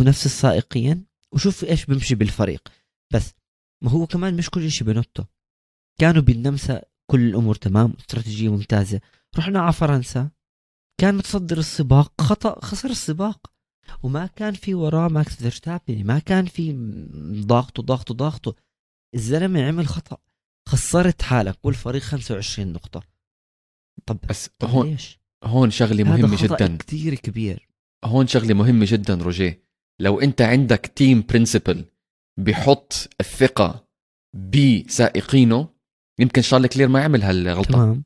نفس السائقين وشوف إيش بيمشي بالفريق. بس ما هو كمان مش كل شيء بنوتو كانوا بالنمسا كل الأمور تمام استراتيجية ممتازة. رحنا على فرنسا. كان متصدر السباق خطأ خسر السباق. وما كان في وراه ماكس فيرستابن ما كان في ضاغطه ضاغطه ضاغطه. الزلمة عمل خطأ. خسرت حالك والفريق 25 نقطة. طب بس هون ليش؟ هون شغلة مهمة جدا. كثير كبير. هون شغلة مهمة جدا روجيه. لو أنت عندك team principal بحط الثقة بسائقينه يمكن شارل لكلير ما يعمل هالغلطة. تمام.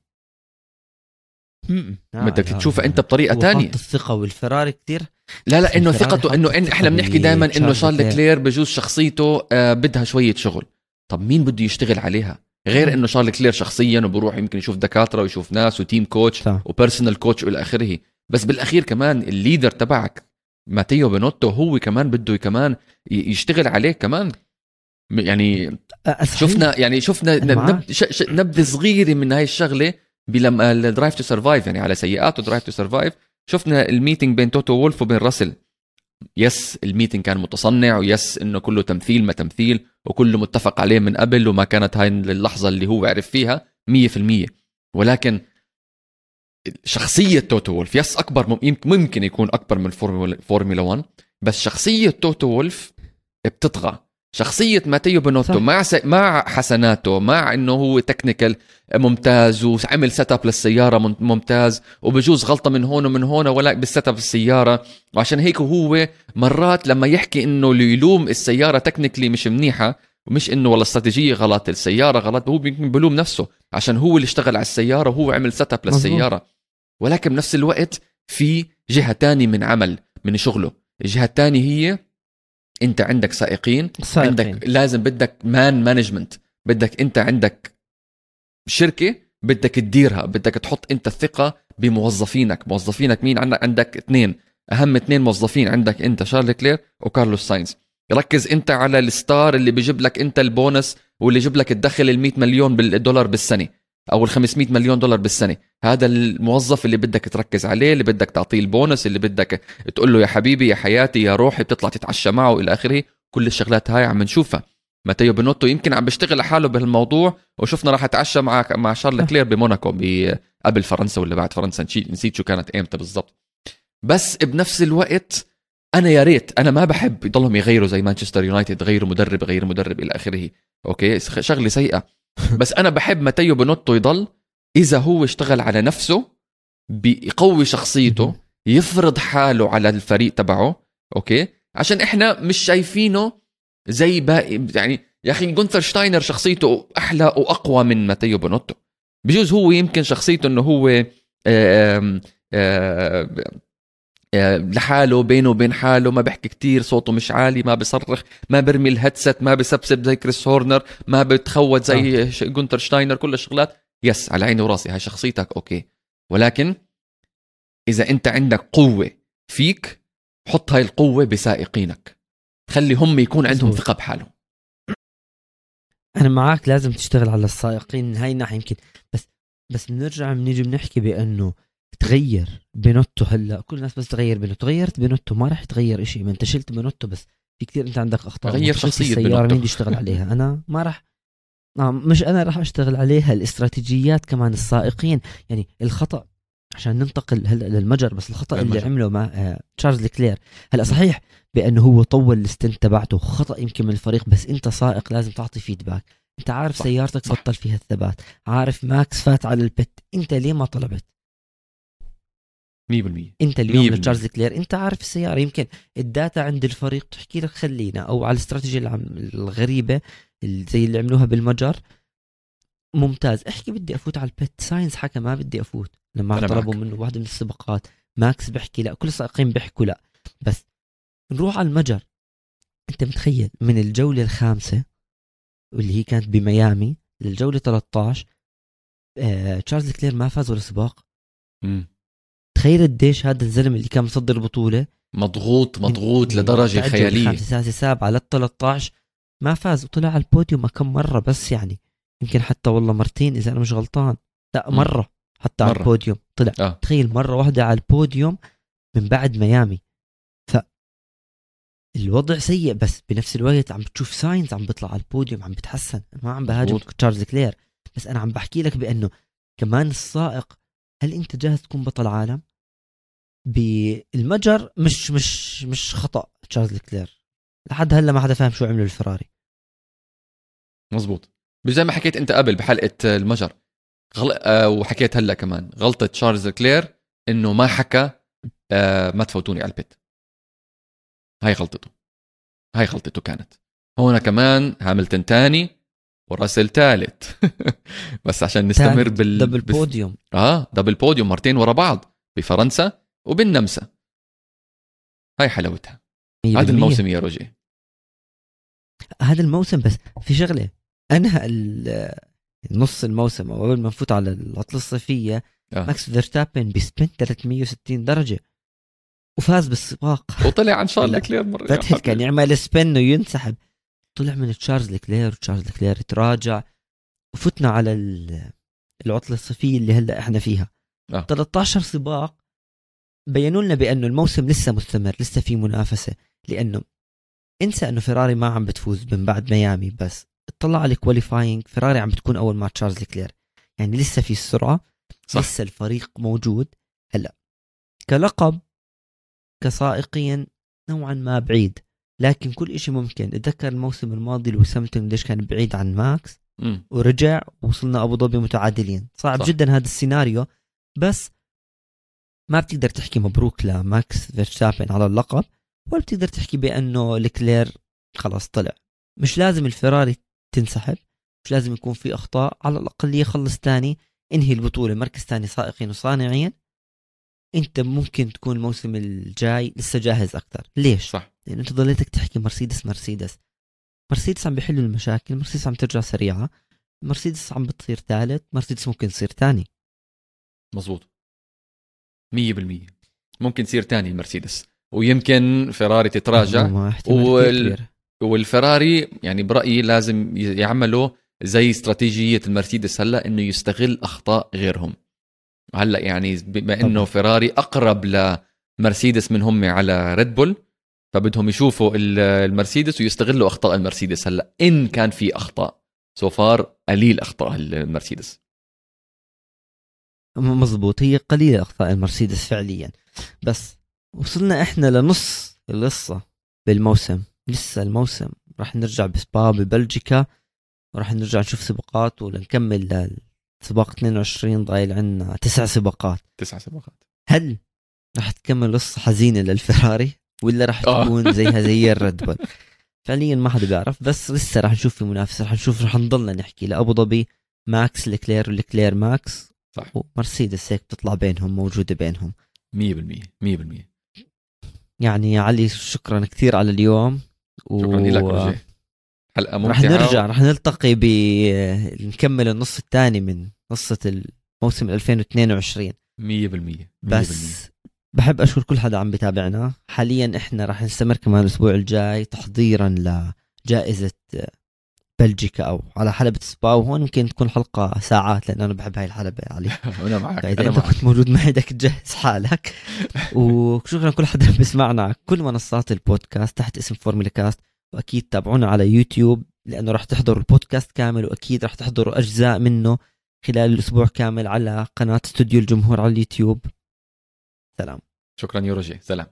بدك تشوفها أنت بطريقة تانية. الثقة والفراري كثير لا لا إنه ثقته إنه إن إحنا بنحكي دائما إنه شارل كلير بجوز شخصيته آه بدها شوية شغل. طب مين بده يشتغل عليها؟ غير إنه شارل لكلير شخصيا وبروح يمكن يشوف دكاترة ويشوف ناس و team coach و personal coach وإلى آخره. بس بالأخير كمان ال leader تبعك ماتيو بنوتو هو كمان بده كمان يشتغل عليه كمان. يعني شفنا يعني شفنا نبذة صغيرة من هاي الشغلة بلما Drive to Survive يعني على سيئاته Drive to Survive شفنا ال meeting بين توتو وولف وبين راسل. yes ال meeting كان متصنع و yes إنه كله تمثيل ما تمثيل وكله متفق عليه من قبل وما كانت هاي اللحظة اللي هو عرف فيها 100% ولكن شخصية توتو وولف. yes أكبر ممكن يكون أكبر من فورمولا 1 بس شخصية توتو وولف بتطغى. شخصية ماتيو بنوتو مع س... مع حسناته مع إنه هو technical ممتاز وعمل set up للسيارة ممتاز وبجوز غلطة من هون ومن هون ولا بال set up السيارة. وعشان هيك هو مرات لما يحكي إنه يلوم السيارة technically مش منيحة ومش إنه والله استراتيجية غلط السيارة غلط هو بلوم نفسه. عشان هو اللي اشتغل على السيارة وهو عمل set up للسيارة. ولكن بنفس الوقت في جهة تانية من عمل من شغله. الجهة الثانية هي أنت عندك سائقين, سائقين. عندك لازم بدك man management بدك أنت عندك شركة بدك تديرها بدك تحط أنت الثقة بموظفينك. موظفينك مين؟ عندك عندك اثنين. أهم اثنين موظفين عندك أنت شارل لكلير وكارلوس ساينز. ركز أنت على ال star اللي بيجيب لك أنت البونس واللي يجيب لك الدخل ال 100 مليون دولار بالسنة. أو ال 500 مليون دولار بالسنة. هذا الموظف اللي بدك تركز عليه اللي بدك تعطيه البونس اللي بدك تقول له يا حبيبي يا حياتي يا روحي بتطلع تتعشى معه إلى آخره. كل الشغلات هاي عم نشوفها. ماتيو بنوتو يمكن عم بيشتغل لحاله بهالموضوع وشفنا راح اتعشى مع مع شارل لكلير بموناكو قبل فرنسا ولا بعد فرنسا. نسيت شو كانت إيمتى بالضبط. بس بنفس الوقت أنا يا ريت أنا ما بحب يضلهم يغيروا زي مانشستر يونايتد غيروا مدرب غير مدرب إلى آخره. okay؟ شغلة سيئة. بس أنا بحب ماتيو بنوتو يضل إذا هو اشتغل على نفسه بيقوي شخصيته يفرض حاله على الفريق تبعه okay؟ عشان إحنا مش شايفينه زي باقي يعني يا أخي جونتر شتاينر شخصيته أحلى وأقوى من ماتيو بنوتو بجوز هو يمكن شخصيته إنه هو آآ آآ آآ لحاله بينه وبين حاله ما بيحكي كتير صوته مش عالي ما بصرخ ما برمي الهيدسет ما بسبسب زي كريس هورنر ما بتخوت زي آه. جونتر شتاينر كل الشغلات. yes على عيني وراسي هاي شخصيتك okay. ولكن إذا أنت عندك قوة فيك حط هاي القوة بسائقينك خلي هم يكون عندهم ثقة بحالهم. أنا معك لازم تشتغل على السائقين من هاي الناحيه يمكن. بس بس بنرجع بنيجي بنحكي بأنه تغير بنوتو هلا. كل الناس بس تغير بنوتو غيرت بنوتو ما راح تغير شيء ما انت شلت بنوتو بس في كثير انت عندك أخطاء. غير شخصية السيارة مين بده يشتغل عليها؟ أنا ما راح نعم مش أنا راح أشتغل عليها. الاستراتيجيات كمان السائقين. يعني الخطأ عشان ننتقل هلا للمجر بس الخطأ المجر. اللي عمله مع آه تشارلز لكلير هلا صحيح بأنه هو طول ال stint تبعته. خطأ يمكن من الفريق بس أنت سائق لازم تعطي feedback أنت عارف صح. سيارتك صح. بطل فيها الثبات. عارف ماكس فات على ال pit. أنت ليه ما طلبت؟ 100% أنت اليوم لتشارلز كلير أنت عارف السيارة يمكن ال data عند الفريق تحكي لك خلينا أو على الاستراتيجية الغريبة زي اللي عملوها بالمجر. ممتاز. احكي بدي أفوت على ال pit. ساينز حكى ما بدي أفوت. لما طلبوا منه واحدة من السباقات. ماكس بيحكي لا كل السائقين بيحكوا لا. بس نروح على المجر. أنت متخيل؟ من الجولة الخامسة واللي هي كانت بميامي للجولة 13 آه تشارلز كلير ما فاز ولا سباق. تخيل قديش هذا الزلمة اللي كان متصدر البطولة. مضغوط مضغوط لدرجة خيالية. خامسة سادسة سابعة لل 13 ما فاز وطلع على البوديوم كم مرة بس يعني. يمكن حتى والله مرتين إذا أنا مش غلطان. لا مرة حتى مرة. على البوديوم طلع. آه. تخيل مرة واحدة على البوديوم من بعد ميامي. ف الوضع سيء بس بنفس الوقت عم بتشوف ساينز عم بيطلع على البوديوم عم بتحسن. ما عم بهاجم تشارلز كلير. بس أنا عم بحكي لك بأنه كمان السائق هل أنت جاهز تكون بطل عالم؟ بالمجر مش مش مش خطأ تشارلز كلير لحد هلا ما حدا فاهم شو عملوا الفراري. مزبوط زي ما حكيت انت قبل بحلقة المجر غل... آه وحكيت هلا كمان. غلطة تشارلز كلير إنه ما حكى آه ما تفوتوني على ال pit. هاي غلطته. هاي غلطته كانت. هون كمان هاملتون تاني وراسل ثالث بس عشان نستمر بال double podium آه double podium مرتين ورا بعض. بفرنسا وبالنمسا. هاي حلاوتها. هذا الموسم يا روجي. هذا الموسم بس في شغلة أنهى نص الموسم أو قبل ما نفوت على العطلة الصيفية آه. ماكس فيرستابن ب spin 360 درجة. وفاز بالسباق. وطلع عن شارل كلير مرة. فتحت كان يعمل spin وينسحب. طلع من تشارلز كلير وتشارلز كلير تراجع. وفتنا على العطلة الصيفية اللي هلأ إحنا فيها. آه. 13 سباق بينوا لنا بانه الموسم لسه مستمر لسه في منافسة لأنه انسى أنه فيراري ما عم بتفوز من بعد ميامي بس اطلع على ال qualifying فيراري عم بتكون أول مع تشارلز كلير. يعني لسه في السرعة صح. لسه الفريق موجود. هلا كلقب كسائقيا نوعا ما بعيد. لكن كل شيء ممكن. اتذكر الموسم الماضي لويس هاميلتون قديش كان بعيد عن ماكس. م. ورجع وصلنا أبو ظبي متعادلين. صعب صح. جدا هذا السيناريو. بس ما بتقدر تحكي مبروك لماكس فيرستابن على اللقب ولا بتقدر تحكي بأنه الكلير خلاص طلع. مش لازم الفراري تنسحب مش لازم يكون في أخطاء على الأقل يخلص ثاني انهي البطولة مركز ثاني سائقين وصانعين. أنت ممكن تكون الموسم الجاي لسه جاهز أكثر. ليش؟ صح. لأنه أنت ضليتك تحكي مرسيدس مرسيدس. مرسيدس عم بيحلوا المشاكل مرسيدس عم ترجع سريعة مرسيدس عم بتصير ثالث مرسيدس ممكن تصير ثاني. مزبوط 100% ممكن تصير ثاني المرسيدس. ويمكن فيراري تتراجع. وال... والفراري يعني برأيي لازم يعملوا زي استراتيجية المرسيدس هلا إنه يستغل أخطاء غيرهم. هلا يعني بما إنه فيراري أقرب لمرسيدس من هم على ريد بول فبدهم يشوفوا المرسيدس ويستغلوا أخطاء المرسيدس هلا. إن كان في أخطاء so far قليل أخطاء المرسيدس. مزبوط هي قليلة اخطاء المرسيدس فعليا. بس وصلنا إحنا لنص القصة بالموسم. لسه الموسم. راح نرجع بسبا ببلجيكا وراح نرجع نشوف سباقات ولنكمل سباق 22 ضايل عندنا تسع سباقات. تسع سباقات. هل راح تكمل قصة حزينة للفراري؟ ولا راح آه. تكون زيها زي الريد بول؟ فعليا ما حدا بيعرف. بس لسه راح نشوف في منافسة راح نشوف راح نضلنا نحكي لأبو ظبي. ماكس لكلير ولكلير ماكس. صح. ومرسيدس هيك بتطلع بينهم موجودة بينهم. 100% 100% يعني يا علي شكرا كثير على اليوم. شكرا و... لك حلقة ممتعة. رح نرجع رح نلتقي ب نكمل النص الثاني من قصه الموسم 2022 100% بس بحب أشكر كل حدا عم بتابعنا. حاليا إحنا رح نستمر كمان الأسبوع الجاي تحضيرا لجائزة بلجيكا أو على حلبة سبا وهون ممكن تكون حلقة ساعات لأن أنا بحب هاي الحلبة علي أنا معك فإذا أنت كنت موجود معي بدك تجهز حالك. وشكرا كل حدا بيسمعنا كل منصات البودكاست تحت اسم فورمولا كاست. وأكيد تابعونا على يوتيوب لأنه راح تحضروا البودكاست كامل وأكيد راح تحضروا أجزاء منه خلال الأسبوع كامل على قناة استوديو الجمهور على اليوتيوب. سلام. شكرا يا روجي سلام.